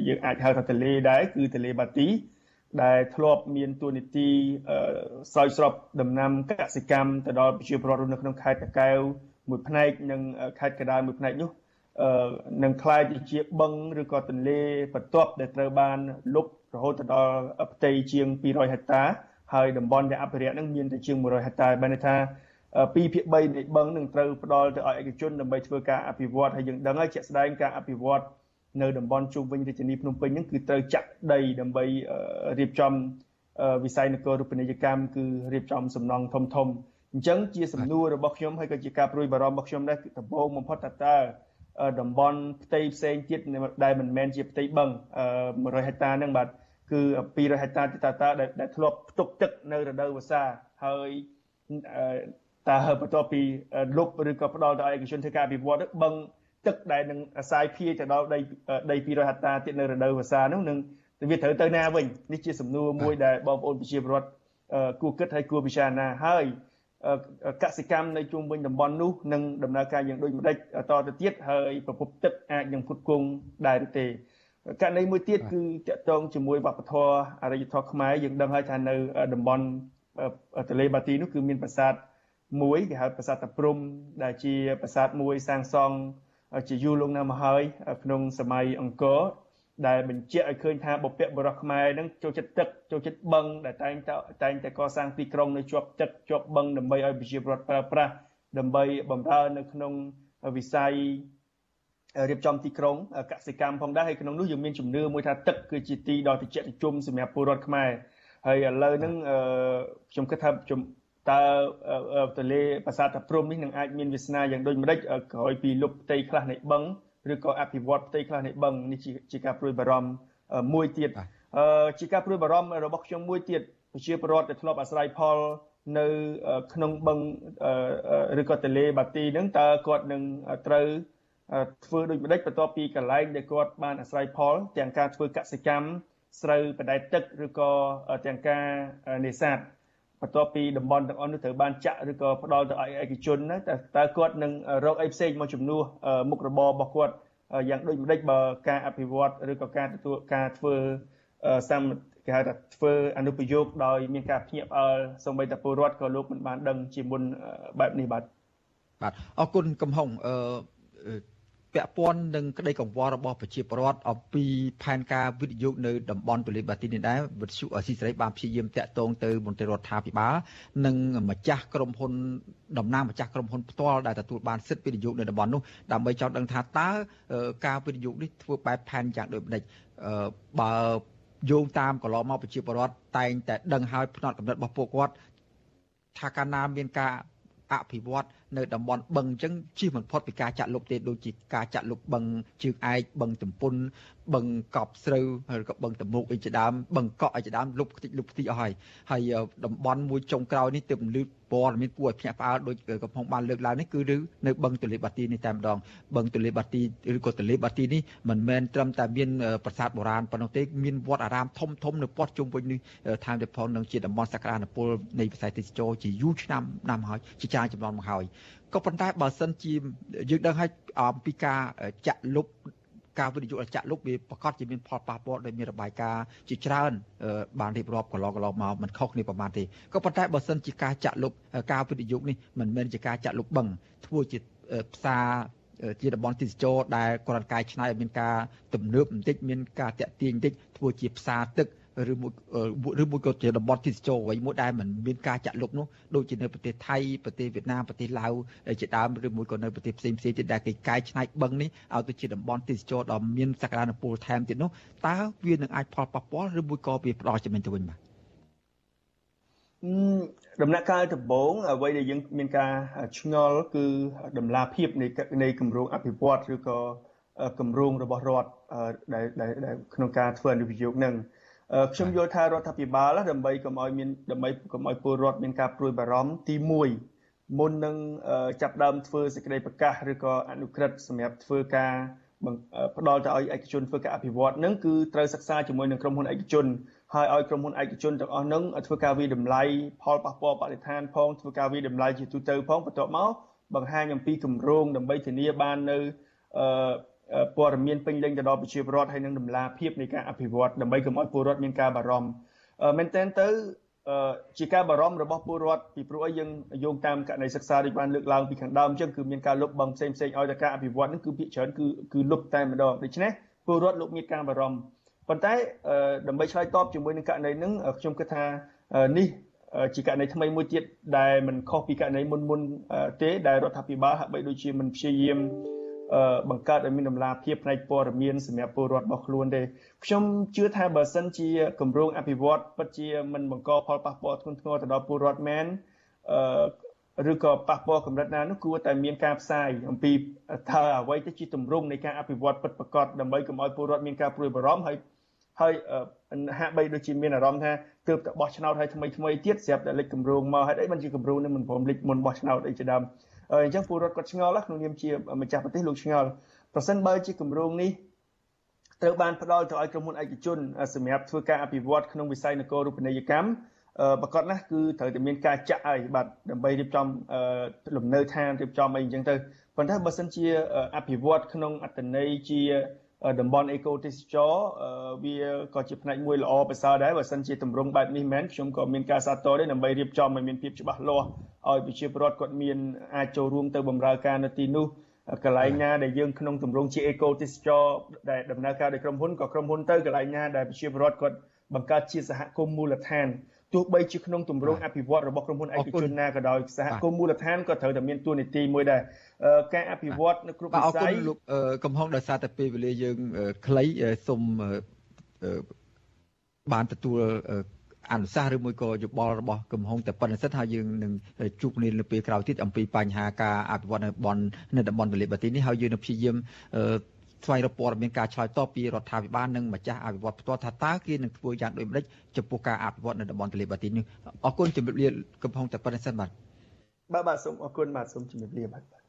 យើងអាចហៅថាទលេដែរគឺទលេបាទីដែលធ្លាប់មានតួនាទីស្រោចស្រពដំណាំកសិកម្មទៅដល់ប្រជាពលរដ្ឋនៅក្នុងខេត្តតាកែវមួយផ្នែកនិងខេត្តកណ្ដាលមួយផ្នែកនោះនឹងคล้ายទៅជាបឹងឬក៏ទន្លេបន្ទាប់ដែលត្រូវបានលុបរហូតដល់ផ្ទៃជាង200ហិកតាហើយតំបន់ដែលអភិរក្សនឹងមានទៅជាង100ហិកតាបានន័យថា 2ភាគ3នៃបឹងនឹងត្រូវផ្ដល់ទៅឲ្យឯកជនដើម្បីធ្វើការអភិវឌ្ឍហើយយើងដឹងហើយជាក់ស្ដែងការអភិវឌ្ឍនៅតំបន់ជុំវិញរាជធានីភ្នំពេញហ្នឹងគឺត្រូវចាក់ដីដើម្បីរៀបចំវិស័យនគររូបនីយកម្មគឺរៀបចំសំណង់ធំធំអញ្ចឹងជាសំណួររបស់ខ្ញុំហើយក៏ជាការព្រួយបារម្ភរបស់ខ្ញុំដែរដំបូងបំផុតតើតើតំបន់ផ្ទៃផ្សេងទៀតដែលមិនមែនជាផ្ទៃបឹង100ហិកតាហ្នឹងបាទគឺ200ហិកតាទីតាតាដែលធ្លាប់ផ្ទុកទឹកនៅរដូវវស្សាហើយ តើបន្ទាប់ពីលុបឬក៏ផ្ដល់ដល់ឯកជនធ្វើការអភិវឌ្ឍបឹងទឹកដែលនឹងអាស្រ័យភាយទៅដល់ដីដី200ហិកតាទៀតនៅរដូវវស្សានោះនឹងវាត្រូវទៅណាវិញនេះជាសំណួរមួយដែលបងប្អូនប្រជាពលរដ្ឋគួរគិតហើយគួរពិចារណាហើយកសិកម្មនៅជុំវិញតំបន់នោះនឹងដំណើរការយ៉ាងដូចម្ដេចតទៅទៀតហើយប្រភពទឹកអាចនឹងផ្គត់ផ្គង់ដែរឬទេករណីមួយទៀតគឺតកតងជាមួយវប្បធម៌អរិយធម៌ខ្មែរយើងដឹងហើយថានៅតំបន់ទលេបាទីនោះគឺមានប្រាសាទ មួយគេហៅប្រាសាទតាព្រំ ដែលជាប្រាសាទមួយសាងសង់ជាយូរលង់ណាស់មកហើយក្នុងសម័យអង្គរដែលបញ្ជាក់ឲ្យឃើញថាបុព្វបុរសខ្មែរនឹងចូលចិត្តទឹកចូលចិត្តបឹងដែលតែងតែតែងតែកសាងទីក្រុងនៅជាប់ទឹកជាប់បឹងដើម្បីឲ្យប្រជាពលរដ្ឋប្រើប្រាស់ដើម្បីបម្រើនៅក្នុងវិស័យរៀបចំទីក្រុងកសិកម្មផងដែរហើយក្នុងនោះយើងមានជំនឿមួយថាទឹកគឺជាទីដ៏ត្រជាក់ត្រជុំសម្រាប់ពលរដ្ឋខ្មែរហើយឥឡូវហ្នឹងខ្ញុំគិតថា តើទលេប្រាសាទតាព្រំនេះនឹងអាចមានវាសនាយ៉ាងដូចម្ដេចក្រោយពីលុបផ្ទៃខ្លះនៃបឹងឬក៏អភិវឌ្ឍផ្ទៃខ្លះនៃបឹងនេះជាការព្រួយបារម្ភមួយទៀតជាការព្រួយបារម្ភរបស់ខ្ញុំមួយទៀតប្រជាពលរដ្ឋដែលធ្លាប់អាស្រ័យផលនៅក្នុងបឹងឬក៏ទន្លេបាទីហ្នឹងតើគាត់នឹងត្រូវធ្វើដូចម្ដេចបន្ទាប់ពីកន្លែងដែលគាត់បានអាស្រ័យផលទាំងការធ្វើកសិកម្មស្រូវបដែតទឹកឬក៏ទាំងការនេសាទ បន្ទាប់ពីតំបន់ទាំងអស់នោះត្រូវបានចាក់ឬក៏ផ្ដល់ទៅឲ្យឯកជនណាតើគាត់នឹងរកអីផ្សេងមកជំនួសមុខរបររបស់គាត់យ៉ាងដូចម្ដេចបើការអភិវឌ្ឍឬក៏ការទទួលការធ្វើសាមគេហៅថាធ្វើអនុប្រយោគដោយមានការភ្ញាក់ផ្អើលសូម្បីតែពលរដ្ឋក៏លោកមិនបានដឹងជាមុនបែបនេះបាទបាទអរគុណកំហុងអឺ ពាក់ព័ន្ធនឹងក្តីកង្វល់របស់ប្រជាពលរដ្ឋអំពីផែនការវិនិយោគនៅតំបន់ទលេបាទីនេះដែរវិទ្យុអស៊ីសេរីបានព្យាយាមតាក់ទងទៅមន្ត្រីរដ្ឋាភិបាលនិងម្ចាស់ក្រុមហ៊ុនតំណាងម្ចាស់ក្រុមហ៊ុនផ្ទាល់ដែលទទួលបានសិទ្ធិវិនិយោគនៅតំបន់នោះដើម្បីចង់ដឹងថាតើការវិនិយោគនេះធ្វើបែបផែនយ៉ាងដូចម្ដេចបើយោងតាមកន្លងមកប្រជាពលរដ្ឋតែងតែដឹងហើយផ្នត់កំណត់របស់ពួកគាត់ថាកាលណាមានការ អភិវឌ្ឍនៅតំបន់បឹងអញ្ចឹងជិះមិនផុតពីការចាក់លុបទេដូចជាការចាក់លុបបឹងជើងឯកបឹងទំពុនបឹងកប់ស្រូវឬក៏បឹងតមុកអីជាដើមបឹងកក់អីជាដើមលុបខ្ទេចលុបខ្ទេចអស់ហើយហើយតំបន់មួយចុងក្រោយនេះទើបលឺ ព័ត៌មានគួរឲ្យភ្ញាក់ផ្អើលដូចកំពុងបានលើកឡើងនេះគឺនៅបឹងទលេបាទីនេះតែម្ដងបឹងទលេបាទីឬក៏ទលេបាទីនេះមិនមែនត្រឹមតែមានប្រាសាទបុរាណប៉ុណ្ណោះទេមានវត្តអារាមធំធំនៅព័ទ្ធជុំវិញនេះថែមទាំងផងនឹងជាតំបន់សក្តានុពលនៃវិស័យទេសចរជាយូរឆ្នាំណាស់មកហើយជាច្រើនចំនួនមកហើយក៏ប៉ុន្តែបើសិនជាយើងដឹងហើយអំពីការចាក់លុប ការវិនិយោគចាក់លុបវាប្រកាសជាមានផលប៉ះពាល់ដោយមានរបាយការណ៍ជាច្រើនបានរៀបរាប់កន្លងកន្លងមកមិនខុសគ្នាប្រមាណទេក៏ប៉ុន្តែបើសិនជាការចាក់លុបការវិនិយោគនេះមិនមែនជាការចាក់លុបបឹងធ្វើជាផ្សារជាតំបន់ទេសចរដែលគ្រាន់កាយឆ្នៃឲ្យមានការទំនើបបន្តិចមានការតាក់ទាញបន្តិចធ្វើជាផ្សារទឹក ឬមួយឬមួយក៏ជាតំបន់ទេសចរអ្វីមួយដែលមិនមានការចាក់លុបនោះដូចជានៅប្រទេសថៃប្រទេសវៀតណាមប្រទេសឡាវជាដើមឬមួយក៏នៅប្រទេសផ្សេងផ្សេងទៀតដែលគេកែច្នៃបឹងនេះឲ្យទៅជាតំបន់ទេសចរដ៏មានសក្តានុពលថែមទៀតនោះតើវានឹងអាចផលប៉ះពាល់ឬមួយក៏វាផ្ដល់ចំណេញទៅវិញបាទដំណាក់កាលដំបូងអ្វីដែលយើងមានការឆ្ងល់គឺដំណាភាពនៃនៃគម្រោងអភិវឌ្ឍឬក៏គម្រោងរបស់រដ្ឋដែលក្នុងការធ្វើអនុប្រយោគនឹង ខ្ញុំយល់ថារដ្ឋាភិបាលដើម្បីកុំឲ្យមានដើម្បីកុំឲ្យពលរដ្ឋមានការព្រួយបារម្ភទី1មុននឹងចាប់ដើមធ្វើសេចក្តីប្រកាសឬក៏អនុក្រឹត្យសម្រាប់ធ្វើការផ្ដល់ទៅឲ្យឯកជនធ្វើការអភិវឌ្ឍនឹងគឺត្រូវសិក្សាជាមួយនឹងក្រុមហ៊ុនឯកជនហើយឲ្យក្រុមហ៊ុនឯកជនទាំងអស់នឹងធ្វើការវិតម្លៃផលប៉ះពាល់បរិស្ថានផងធ្វើការវិតម្លៃជាទូទៅផងបន្ទាប់មកបង្ហាញអំពីគម្រោងដើម្បីធានាបាននៅអឺ ព័ត៌មានពេញលេញទៅដល់ប្រជាពលរដ្ឋហើយនឹងដំណាភាពនៃការអភិវឌ្ឍដើម្បីកុំឲ្យពលរដ្ឋមានការបារម្ភមែនទែនទៅជាការបារម្ភរបស់ពលរដ្ឋពីព្រោះអីយើងយោងតាមករណីសិក្សាដូចបានលើកឡើងពីខាងដើមអញ្ចឹងគឺមានការលុបបង្ផ្សេងផ្សេងឲ្យតែការអភិវឌ្ឍនឹងគឺភាគច្រើនគឺគឺលុបតែម្ដងដូច្នេះពលរដ្ឋលោកមានការបារម្ភប៉ុន្តែដើម្បីឆ្លើយតបជាមួយនឹងករណីហ្នឹងខ្ញុំគិតថានេះជាករណីថ្មីមួយទៀតដែលមិនខុសពីករណីមុនមុនទេដែលរដ្ឋាភិបាលហាក់បីដូចជាមិនព្យាយាម បង្កើតឲ្យមានដំណាភាពផ្នែកព័ត៌មានសម្រាប់ពលរដ្ឋរបស់ខ្លួនទេខ្ញុំជឿថាបើសិនជាគម្រោងអភិវឌ្ឍពិតជាមិនបង្កផលប៉ះពាល់ធ្ងន់ធ្ងរទៅដល់ពលរដ្ឋមែនអឺឬក៏ប៉ះពាល់កម្រិតណានោះគួរតែមានការផ្សាយអំពីថាអ្វីទៅជាទម្រង់នៃការអភិវឌ្ឍពិតប្រាកដដើម្បីកុំឲ្យពលរដ្ឋមានការព្រួយបារម្ភហើយហើយហាក់បីដូចជាមានអារម្មណ៍ថាទើបតែបោះឆ្នោតឲ្យថ្មីថ្មីទៀតស្រាប់តែលេចគម្រោងមកហើយអីមិនជាគម្រោងនឹងមិនព្រមលេចមុនបោះឆ្នោតអីជាដើម អញ្ចឹងពលរដ្ឋគាត់ឆ្ងល់ក្នុងនាមជាម្ចាស់ប្រទេសលោកឆ្ងល់ប្រសិនបើជាគម្រោងនេះត្រូវបានផ្ដល់ទៅឲ្យក្រុមហ៊ុនឯកជនសម្រាប់ធ្វើការអភិវឌ្ឍក្នុងវិស័យនគររូបនីយកម្មប្រកាសណាស់គឺត្រូវតែមានការចាក់ឲ្យបាទដើម្បីរៀបចំលំនៅឋានរៀបចំអីអញ្ចឹងទៅប៉ុន្តែបើសិនជាអភិវឌ្ឍក្នុងអត្តន័យជា តំបន់អេកូទេសចរវាក៏ជាផ្នែកមួយល្អប្រសើរដែរបើសិនជាទម្រង់បែបនេះមែនខ្ញុំក៏មានការសាទរដែរដើម្បីរៀបចំឲ្យមានភាពច្បាស់លាស់ឲ្យប្រជាពលរដ្ឋគាត់មានអាចចូលរួមទៅបម្រើការនៅទីនោះកន្លែងណាដែលយើងក្នុងទម្រង់ជាអេកូទេសចរដែលដំណើរការដោយក្រុមហ៊ុនក៏ក្រុមហ៊ុនទៅកន្លែងណាដែលប្រជាពលរដ្ឋគាត់បង្កើតជាសហគមន៍មូលដ្ឋាន ទោះបីជាក្នុងទម្រង់អភិវឌ្ឍរបស់ក្រុមហ៊ុនឯកជនណាក៏ដោយសហគមន៍មូលដ្ឋានក៏ត្រូវតែមានតួនាទីមួយដែរការអភិវឌ្ឍនៅគ្រប់វិស័យលោកកំហុងដោយសារតែពេលវេលាយើងខ្លីសូមបានទទួលអនុសាសន៍ឬមួយក៏យោបល់របស់កំហុងតែប៉ុណ្្នឹងសិនហើយយើងនឹងជួបគ្នានៅពេលក្រោយទៀតអំពីបញ្ហាការអភិវឌ្ឍនៅបននៅតំបន់ទន្លេបាទីនេះហើយយើងនឹងព្យាយាម ស្វែងរកព័ត៌មានការឆ្លើយតបពីរដ្ឋាភិបាលនិងម្ចាស់អភិវឌ្ឍផ្ទាល់ថាតើគេនឹងធ្វើយ៉ាងដូចម្តេចចំពោះការអភិវឌ្ឍនៅតំបន់ទន្លេបាទីនេះអរគុណជំរាបលាកំពុងតែប៉ុណ្្នេះសិនបាទបាទបាទសូមអរគុណបាទសូមជំរាបលាបាទ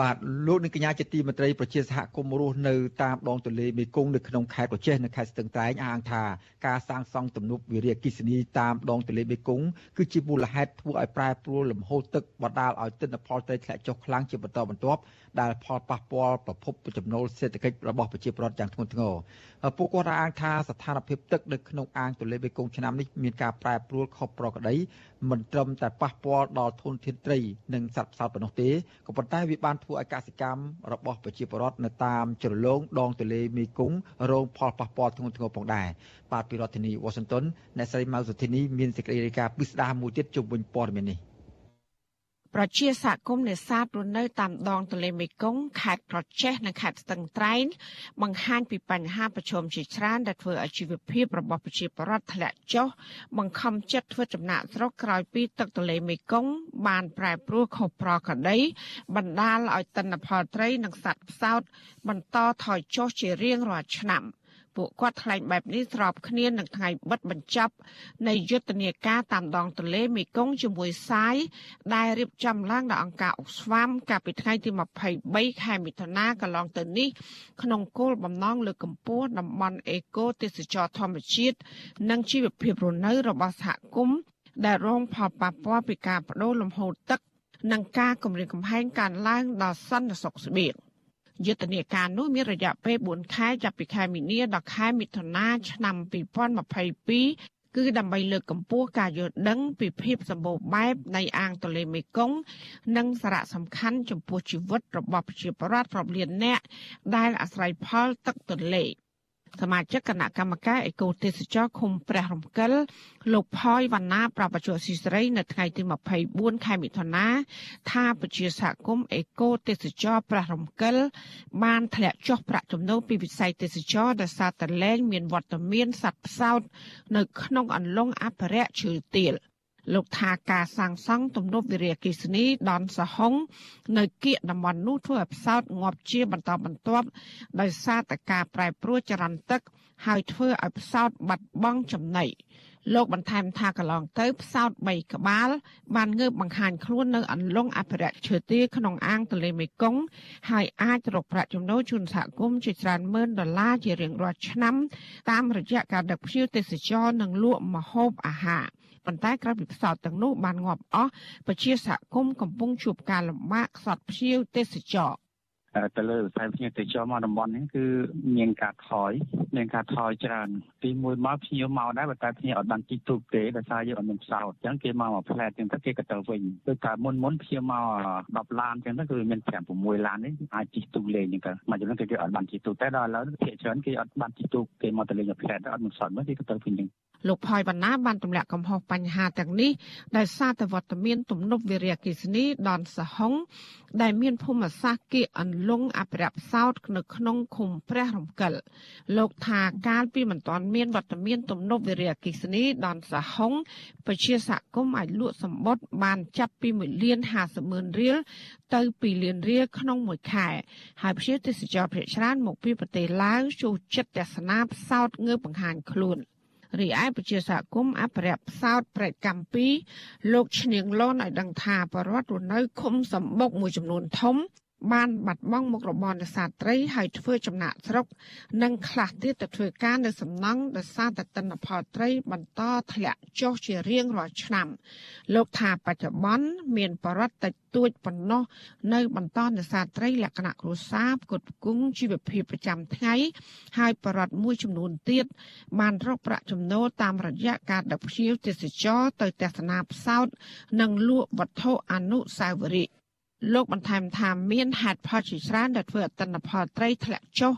បាទលោកនាងកញ្ញាជាទីមេត្រីប្រជាសហគមន៍រស់នៅតាមដងទន្លេមេគង្គនៅក្នុងខេត្តប្រជេះនៅខេត្តស្ទឹងត្រែងអះអាងថាការសាងសង់ទំនប់វារីអគ្គិសនីតាមដងទន្លេមេគង្គគឺជាមូលហេតុធ្វើឲ្យប្រែប្រួលលំហូរទឹកបណ្ដាលឲ្យទិន្នផលត្រីធ្លាក់ចុះខ្លាំងជាបន្តបន្ទាប់ដែលផលប៉ះពាល់ប្រភពចំណូលសេដ្ឋកិច្ចរបស់ប្រជាពលរដ្ឋយ៉ាងធ្ងន់ធ្ងរពួកគាត់អាងថាស្ថានភាពទឹកនៅក្នុងអាងទន្លេមេគង្គឆ្នាំនេះមានការប្រែប្រួលខុសប្រក្រតីមិនត្រឹមតែប៉ះពាល់ដល់ធនធានត្រីនិងសត្វផ្សោតប៉ុណ្ណោះទេក៏ប៉ុន្តែវាបានធ្វើឲ្យកសិកម្មរបស់ប្រជាពលរដ្ឋនៅតាមជ្រលងដងទន្លេមេគង្គរងផលប៉ះពាល់ធ្ងន់ធ្ងរផងដែរបាទពីរដ្ឋធានី Washington អ្នកស្រីម៉ៅសុធីនីមានសេចក្តីរាយការណ៍ពិស្ដារមួយទៀតជុំវិញព័ត៌មាននេះ ប្រជាសហគមន៍នេសាទរស់នៅតាមដងទន្លេមេគង្គខេត្តប្រជេះនិងខេត្តស្ទឹងត្រែងបង្ហាញពីបញ្ហាប្រឈមជាច្រើនដែលធ្វើឲ្យជីវភាពរបស់ប្រជាពលរដ្ឋធ្លាក់ចុះបង្ខំចិត្តធ្វើចំណាក់ស្រុកក្រោយពីទឹកទន្លេមេគង្គបានប្រែប្រួលខុសប្រក្រតីបណ្ដាលឲ្យទិន្នផលត្រីនិងសត្វផ្សោតបន្តថយចុះជារៀងរាល់ឆ្នាំ។ ពួកគាត់ថ្លែងបែបនេះស្របគ្នានឹងថ្ងៃបិទបញ្ចប់នៃយុទ្ធនាការតាមដងទន្លេមេគង្គជាមួយសាយដែលរៀបចំឡើងដោយអង្គការអុកស្វាមកាលពីថ្ងៃទី23ខែមិថុនាកន្លងទៅនេះក្នុងគោលបំណងលើកកម្ពស់តំបន់អេកូទេសចរធម្មជាតិនិងជីវភាពរស់នៅរបស់សហគមន៍ដែលរងផលប៉ះពាល់ពីការបដូរលំហូរទឹក និងការគម្រាមកំហែងកើនឡើងដល់សន្តិសុខស្បៀង យុទ្ធនាការនោះមានរយៈពេល4ខែចាប់ពីខែមីនាដល់ខែមិថុនាឆ្នាំ2022គឺដើម្បីលើកកម្ពស់ការយល់ដឹងពីភាពសម្បូរបែបនៃអាងទន្លេមេគង្គនិងសារៈសំខាន់ចំពោះជីវិតរបស់ប្រជាពលរដ្ឋរាប់លាននាក់ដែលអាស្រ័យផលទឹកទន្លេ។ សមាជិកគណៈកម្មការអេកូទេសចរឃុំព្រះរំកិលលោកផយវណ្ណាប្រពន្ធស៊ីស្រីនៅថ្ងៃទី24ខែមិថុនាថាពជាសហគមន៍អេកូទេសចរព្រះរំកិលបានធ្លាក់ចុះប្រាក់ចំណូលពីវិស័យទេសចរដោយសារតែលែងមានវត្តមានសត្វផ្សោតនៅក្នុងអន្លង់អភិរក្សឈើទាល លោកថាការសាងសង់ទំនប់វារីអគ្គិសនីដនសហុងនៅគៀកតំបន់នោះធ្វើឲ្យផ្សោតងាប់ជាបន្តបន្ទាប់ដោយសារតែការប្រែប្រួលចរន្តទឹក ហើយធ្វើឲ្យផ្សោតបាត់បង់ចំណីលោកបន្ថែមថាកន្លងទៅផ្សោត3ក្បាល បានងើបបង្ហាញខ្លួននៅអន្លង់អភិរក្សឈើទាលក្នុងអាងទន្លេមេគង្គហើយអាចរកប្រាក់ចំណូលជូនសហគមន៍ជាច្រើនម៉ឺនដុល្លារជារៀងរាល់ឆ្នាំ តាមរយៈការដឹកភ្ញៀវទេសចរនិងលក់ម្ហូបអាហារ ប៉ុន្តែក្រោយពីផ្សោតទាំងនោះបានងាប់អស់ប្រជាសហគមន៍កំពុងជួបការលំបាកខ្សត់ភ្ញៀវទេសចរទៅលើវិស័យភ្ញៀវទេសចរមកតំបន់នេះគឺមានការថយមានការថយច្រើនទីមួយមកភ្ញៀវមកដែរតែភ្ញៀវអត់បានជីកទូកទេដោយសារយើងអត់មានផ្សោតអញ្ចឹងគេមកមួយផ្លែតអញ្ចឹងទៅគេក៏ទៅវិញគឺតែមុនមុនភ្ញៀវមក10ឡានអញ្ចឹងទៅគឺមាន5 6ឡាននេះអាចជីកទូកលេងអញ្ចឹងទៅមកចំណុចគេអត់បានជីកទូកតែដល់ឥឡូវភាគច្រើនគេអត់បានជីកទូកគេមកទៅលេងមួយផ្លែតអត់មានផ្សោតមកគេក៏ទៅវិញអញ្ចឹង លោកផយវណ្ណាបានទម្លាក់កំហុសបញ្ហាទាំងនេះដោយសារតែវត្តមានទំនប់វារីអគ្គិសនីដនសហុងដែលមានភូមិសាស្ត្រគៀកអន្លង់អភិរក្សផ្សោតនៅក្នុងឃុំព្រះរំកិលលោកថាកាលពីមិនទាន់មានវត្តមានទំនប់វារីអគ្គិសនីដនសហុងប្រជាសហគមន៍អាចលក់សម្បត្តិបានចាប់ពី1លាន50ម៉ឺនរៀលទៅ2លានរៀលក្នុងមួយខែហើយប្រជាទេសចរភាគច្រើនមកពីប្រទេសឡាវចូលចិត្តទស្សនាផ្សោតងើបបង្ហាញខ្លួន។ រីឯប្រជាសហគមន៍អភិរក្សផ្សោតប្រែកកម្ពីលោកឈ្នៀងលនឲ្យដឹងថាបរដ្ឋរស់នៅឃុំសម្បុកមួយចំនួនធំ បានបាត់បង់មុខរបរនេសាទត្រីហើយធ្វើចំណាក់ស្រុក និងខ្លះទៀតទៅធ្វើការនៅសំណង់ដោយសារតែទិន្នផលត្រីបន្តធ្លាក់ចុះជារៀងរាល់ឆ្នាំ លោកថាបច្ចុប្បន្នមានបរិវត្តតិចតួចប៉ុណ្ណោះនៅបន្តនេសាទត្រីលក្ខណៈគ្រួសារផ្គត់ផ្គង់ជីវភាពប្រចាំថ្ងៃហើយបរិវត្តមួយចំនួនទៀតបានរកប្រាក់ចំណូលតាមរយៈការដឹកភ្ញៀវទេសចរទៅទស្សនាផ្សោតនិងលក់វត្ថុអនុស្សាវរីយ៍ លោកបន្ថែមថាមានហេតុផលជាច្រើនដែលធ្វើឲ្យទិន្នផលត្រីធ្លាក់ចុះ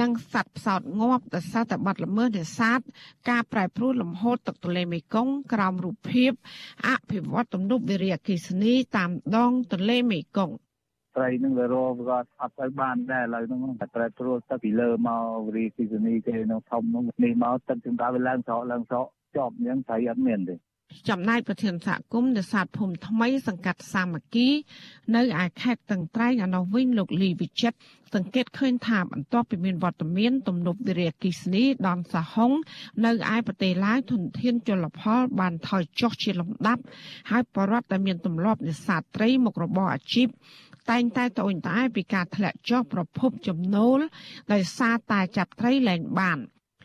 និងសត្វផ្សោតងាប់ដោយសារតែបាត់ល្មើសនេសាទការប្រែប្រួលលំហូរទឹកទន្លេមេគង្គក្រោមរូបភាពអភិវឌ្ឍទំនប់វារីអគ្គិសនីតាមដងទន្លេមេគង្គត្រីនឹងវារកក៏អត់ទៅបានដែរឥឡូវហ្នឹងតែប្រែប្រួលទឹកពីលើមកវិរិយគិសនីគេនៅធំនោះនេះមកទឹកជំនន់វាឡើងស្រកឡើងស្រកជាប់អញ្ចឹងត្រីអត់មានទេ ចំណែកប្រធានសហគមន៍នេសាទភូមិថ្មី សង្កាត់សាមគ្គី នៅឯខេត្តតឹងត្រែងឯនោះវិញលោកលីវិចិត្រសង្កេតឃើញថាបន្ទាប់ពីមានវត្តមានទំនប់វារីអគ្គិសនីដនសហុងនៅឯប្រទេសឡាវធនធានជលផល បានថយចុះជាលំដាប់ហើយបរដ្ឋដែលមានទម្លាប់នេសាទត្រីមុខរបរអាជីពតែងតែត្អូញត្អែពីការធ្លាក់ចុះប្រភពចំណូលដោយសារតែចាប់ត្រីលែងបាន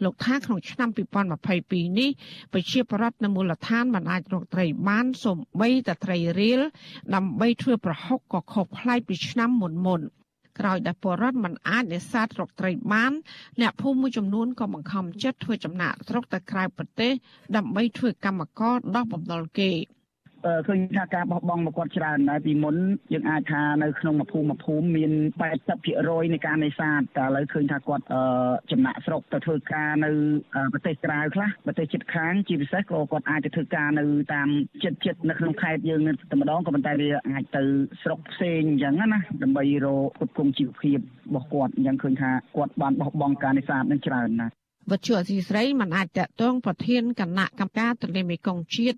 លោកថាក្នុងឆ្នាំ2022នេះប្រជាពលរដ្ឋនៅមូលដ្ឋានមិនអាចរកត្រីបានសូម្បីតែត្រីរៀលដើម្បីធ្វើប្រហុកក៏ខុសប្លែកពីឆ្នាំមុនមុនក្រោយដែលពលរដ្ឋមិនអាចនេសាទរកត្រីបាន អ្នកភូមិមួយចំនួនក៏បង្ខំចិត្តធ្វើចំណាកស្រុកទៅក្រៅប្រទេសដើម្បីធ្វើកម្មករដោះបំណុលគេ។ ឃើញថាការបោះបង់មកគាត់ច្រើនដែរពីមុនយើងអាចថានៅក្នុងមួយភូមិមួយភូមិមាន80%នៃការនេសាទតែឥឡូវឃើញថាគាត់ចំណាក់ស្រុកទៅធ្វើការនៅប្រទេសក្រៅខ្លះប្រទេសជិតខាងជាពិសេសក៏គាត់អាចទៅធ្វើការនៅតាមជិតជិតនៅក្នុងខេត្តយើងតែម្ដងក៏ប៉ុន្តែវាអាចទៅស្រុកផ្សេងអញ្ចឹងណាដើម្បីរកផ្គត់ផ្គង់ជីវភាពរបស់គាត់អញ្ចឹងឃើញថាគាត់បានបោះបង់ការនេសាទនឹងច្រើនណាស់ វត្តជអសីស្រីមិនអាចតកតងប្រធានគណៈកម្មការទន្លេមេគង្គជាតិ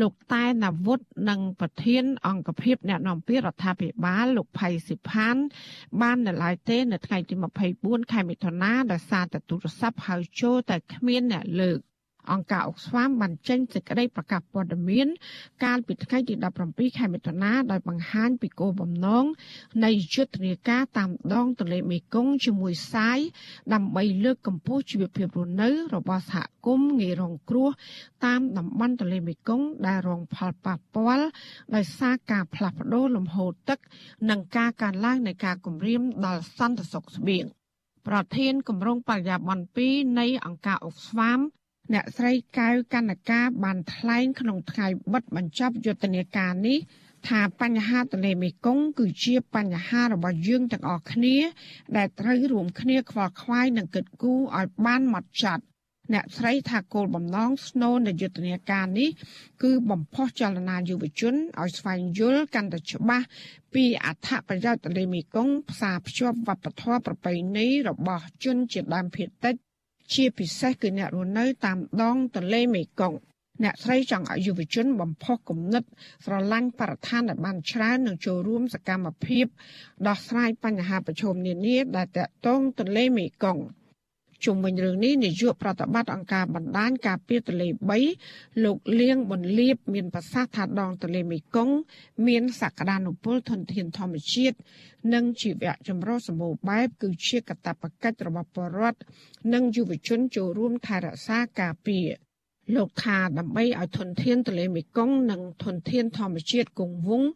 លោកតែណាវុធនិងប្រធាន អង្គភិបអ្នកនាំពាក្យរដ្ឋាភិបាលលោកផៃសិផាន បាននៅឡើយទេ នៅថ្ងៃទី24ខែមិថុនាដោយសារតែទូរស័ព្ទហៅចូលតែគ្មានអ្នកលើក អង្គការអុកស្វាមបានចេញសេចក្តីប្រកាសព័ត៌មាន កាលពីថ្ងៃទី17ខែមិថុនាដោយបង្ហាញពីគោលបំណងនៃយុទ្ធនាការតាមដងទន្លេមេគង្គជាមួយសាយដើម្បីលើកកម្ពស់ជីវភាពរស់នៅ របស់សហគមន៍ងាយរងគ្រោះតាមតំបន់ទន្លេមេគង្គដែលរងផលប៉ះពាល់ដោយសារការផ្លាស់ប្តូរលំហូរទឹក និងការកើនឡើងនៃការគំរាមដល់សន្តិសុខស្បៀងប្រធានគម្រោងបរិយាបន្ន2នៃអង្គការអុកស្វាម អ្នកស្រីកៅកណ្ណការបានថ្លែងក្នុងថ្ងៃបិទបញ្ចប់យុទ្ធនាការនេះថាបញ្ហាទន្លេមេគង្គគឺជាបញ្ហារបស់យើងទាំងអស់គ្នា ដែលត្រូវរួមគ្នាខ្វល់ខ្វាយនិងគិតគូរឲ្យបានម៉ត់ចត់អ្នកស្រីថាគោលបំណងស្នូលនៃយុទ្ធនាការនេះគឺបំផុសចលនាយុវជនឲ្យស្វែងយល់កាន់តែច្បាស់ពីអត្ថប្រយោជន៍ទន្លេមេគង្គផ្សារភ្ជាប់វប្បធម៌ប្រពៃណីរបស់ជនជាតិដើមភាគតិច ជាពិសេសគឺអ្នករស់នៅតាមដងទន្លេមេគង្គអ្នកស្រីចង់ឲ្យយុវជនបំផុសគំនិតស្រឡាញ់បរិស្ថានឲ្យបានច្រើននិងចូលរួមសកម្មភាពដោះស្រាយបញ្ហាប្រឈមនានាដែលតាក់ទងទន្លេមេគង្គ ជុំវិញរឿងនេះនាយកប្រតិបត្តិអង្គការបណ្ដាញការពារទន្លេ3លោកលៀងប៊ុនលៀបមានប្រសាសន៍ថាដងទន្លេមេគង្គមានសក្តានុពលធនធានធម្មជាតិនិងជីវៈចម្រុះសម្បូរបែបគឺជាកាតព្វកិច្ចរបស់ប្រជាពលរដ្ឋនិងយុវជនចូលរួមថែរក្សាការពារ លោកថាដើម្បីឲ្យធនធានទន្លេមេគង្គនិងធនធានធម្មជាតិគង់វង្ស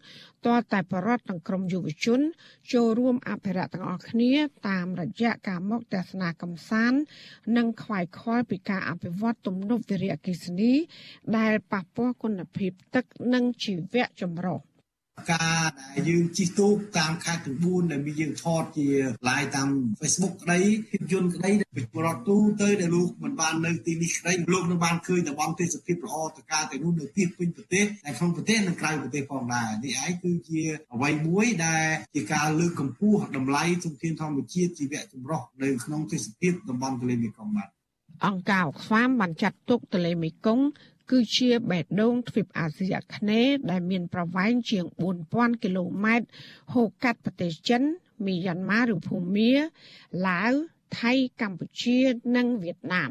តរតែបរដ្ឋនិងក្រមយុវជន ចូលរួមអភិរក្សទាំងអស់គ្នា តាមរយៈការមកទស្សនាកំសាន្តនិងខ្វាយខ្វល់ពីការអភិវឌ្ឍទំនប់វារីអគ្គិសនី ដែលប៉ះពាល់គុណភាពទឹកនិងជីវៈចម្រុះ ការដែលយើងជិះទូកតាមខេត្តទាំង4ដែលមានយើងថតជា live តាម Facebook ក្តីភាពយន្តក្តីពីប្រវត្តិទូទៅដែលលោកមិនបាននៅទីនេះក្តីលោកនឹងបានឃើញតំបន់ទេសភាពល្អតកាទៅនោះនៅទីពេញប្រទេសតែក្នុងប្រទេសនិងក្រៅប្រទេសផងដែរនេះឯងគឺជាអ្វីមួយដែលជាការលើកកម្ពស់តម្លៃធនធានធម្មជាតិជីវៈចម្រុះនៅក្នុងទេសភាពតំបន់ទន្លេមេគង្គបាទអង្គការអក្សរបានចាត់ទុកទន្លេមេគង្គ គឺជាបេះដូងទ្វីបអាស៊ីអាគ្នេយ៍ដែលមានប្រវែងជាង4000គីឡូម៉ែត្រហូរកាត់ប្រទេសចិនមីយ៉ាន់ម៉ាឬភូមាឡាវថៃកម្ពុជានិងវៀតណាម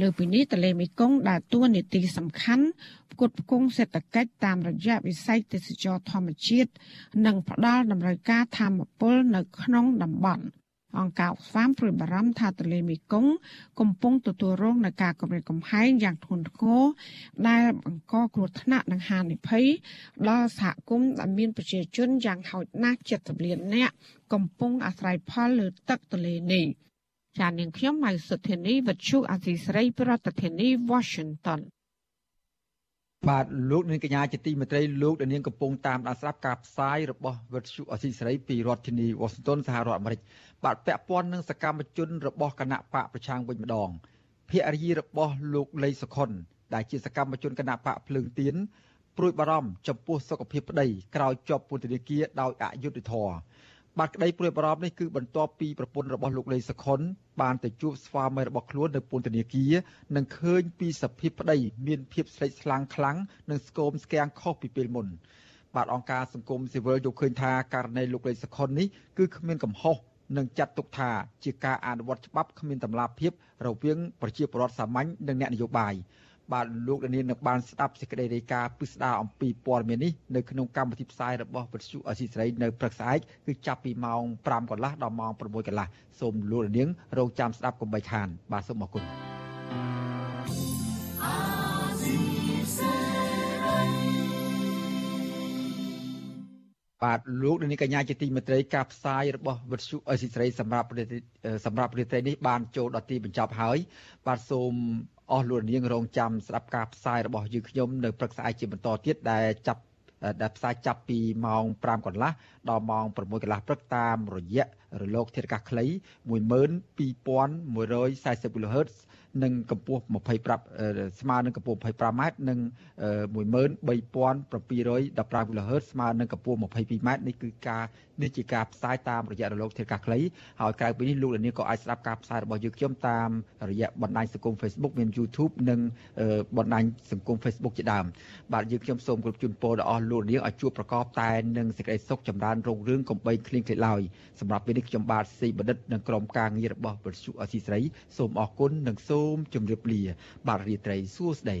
លើពីនេះទន្លេមេគង្គដើរតួនាទីសំខាន់ផ្គត់ផ្គង់សេដ្ឋកិច្ចតាមរយៈវិស័យទេសចរធម្មជាតិនិងផ្ដល់តម្រូវការធម្មពលនៅក្នុងតំបន់ អង្គការស្វាមព្រួយបារម្ភថាទន្លេមេគង្គកំពុងទទួលរងនឹងការគំរាមកំហែងយ៉ាងធ្ងន់ធ្ងរដែលបង្កគ្រោះថ្នាក់និងហានិភ័យដល់សហគមន៍ដែលមានប្រជាជនយ៉ាងហោចណាស់70លាននាក់កំពុងអាស្រ័យផលលើទឹកទន្លេនេះចាននាងខ្ញុំម៉ៅសុធានីវិទ្យុអាស៊ីសេរីប្រធានាធិបតី Washington បាទលោកនាងកញ្ញាជាទីមេត្រីលោកដែលនាងកំពុងតាមដានស្ដាប់ការផ្សាយរបស់វិទ្យុអស៊ីសេរីពីរដ្ឋធានីវ៉ាស៊ីនតោនសហរដ្ឋអាមេរិកបាទពាក់ព័ន្ធនឹងសកម្មជនរបស់គណៈបកប្រឆាំងវិញម្ដងភរិយារបស់លោកលីសុខុនដែលជាសកម្មជនគណៈបកភ្លើងទៀនព្រួយបារម្ភចំពោះសុខភាពប្តីក្រោយជាប់ពន្ធនាគារដោយអយុត្តិធម៌ បាទក្តីព្រួយបារម្ភនេះគឺបន្ទាប់ពីប្រពន្ធរបស់លោកលេងសខុនបានទៅជួបស្វាមីរបស់ខ្លួននៅពន្ធនាគារនិងឃើញពីសភាពប្តីមានភាពស្រេកស្លាំងខ្លាំងនិងស្គមស្គាំងខុសពីពេលមុនបាទអង្គការសង្គមស៊ីវិលយកឃើញថាករណីលោកលេងសខុននេះគឺគ្មានកំហុសនិងចាត់ទុកថាជាការអនុវត្តច្បាប់គ្មានតម្លាភាពរវាងប្រជាពលរដ្ឋសាមញ្ញនិងអ្នកនយោបាយ បាទលោកដានៀននឹងបានស្ដាប់សេចក្តីរាយការណ៍ពិស្ដារអំពីព័ត៌មាននេះនៅក្នុងកម្មវិធីផ្សាយរបស់វិទ្យុអស៊ីសេរីនៅព្រឹកស្អែកគឺចាប់ពីម៉ោង5កន្លះដល់ម៉ោង6កន្លះសូមលោកដានៀងរងចាំស្ដាប់កុំបីខាន បាទសូមអរគុណបាទលោកនាងកញ្ញាជាទីមេត្រីការផ្សាយរបស់វិទ្យុអេស៊ីស្រីសម្រាប់សម្រាប់រាត្រីនេះបានចូលដល់ទីបញ្ចប់ហើយ បាទសូម អស់លោកនាងរងចាំស្ដាប់ការផ្សាយរបស់យើងខ្ញុំនៅព្រឹកស្អែកជាបន្តទៀតដែលចាប់ដែលផ្សាយចាប់ពីម៉ោង5កន្លះដល់ម៉ោង6កន្លះព្រឹកតាមរយៈរលកធាតុអាកាសខ្លី12140 kHz និងកម្ពស់25ស្មើនឹងកម្ពស់ 25m និង13715 kHz ស្មើនឹងកម្ពស់ 22m នេះគឺការ នេះជាការផ្សាយតាមរយៈរលកធាតុអាកាសខ្លីហើយក្រៅពីនេះលោកលានក៏អាចស្ដាប់ការផ្សាយរបស់យើងខ្ញុំតាមរយៈបណ្ដាញសង្គម Facebook មាន YouTube និងបណ្ដាញសង្គម Facebook ជាដើមបាទយើងខ្ញុំសូមគោរពជូនពរដល់អស់លោកលានឲ្យជួបប្រកបតែនឹងសេចក្តីសុខចម្រើនរុងរឿងកំបីគ្លៀងគ្លេឡើយសម្រាប់ពេលនេះខ្ញុំបាទស៊ីបណ្ឌិតនិងក្រុមការងាររបស់វិទ្យុអសីស្រីសូមអរគុណនិងសូមជម្រាបលា បាទរាត្រីសួស្តី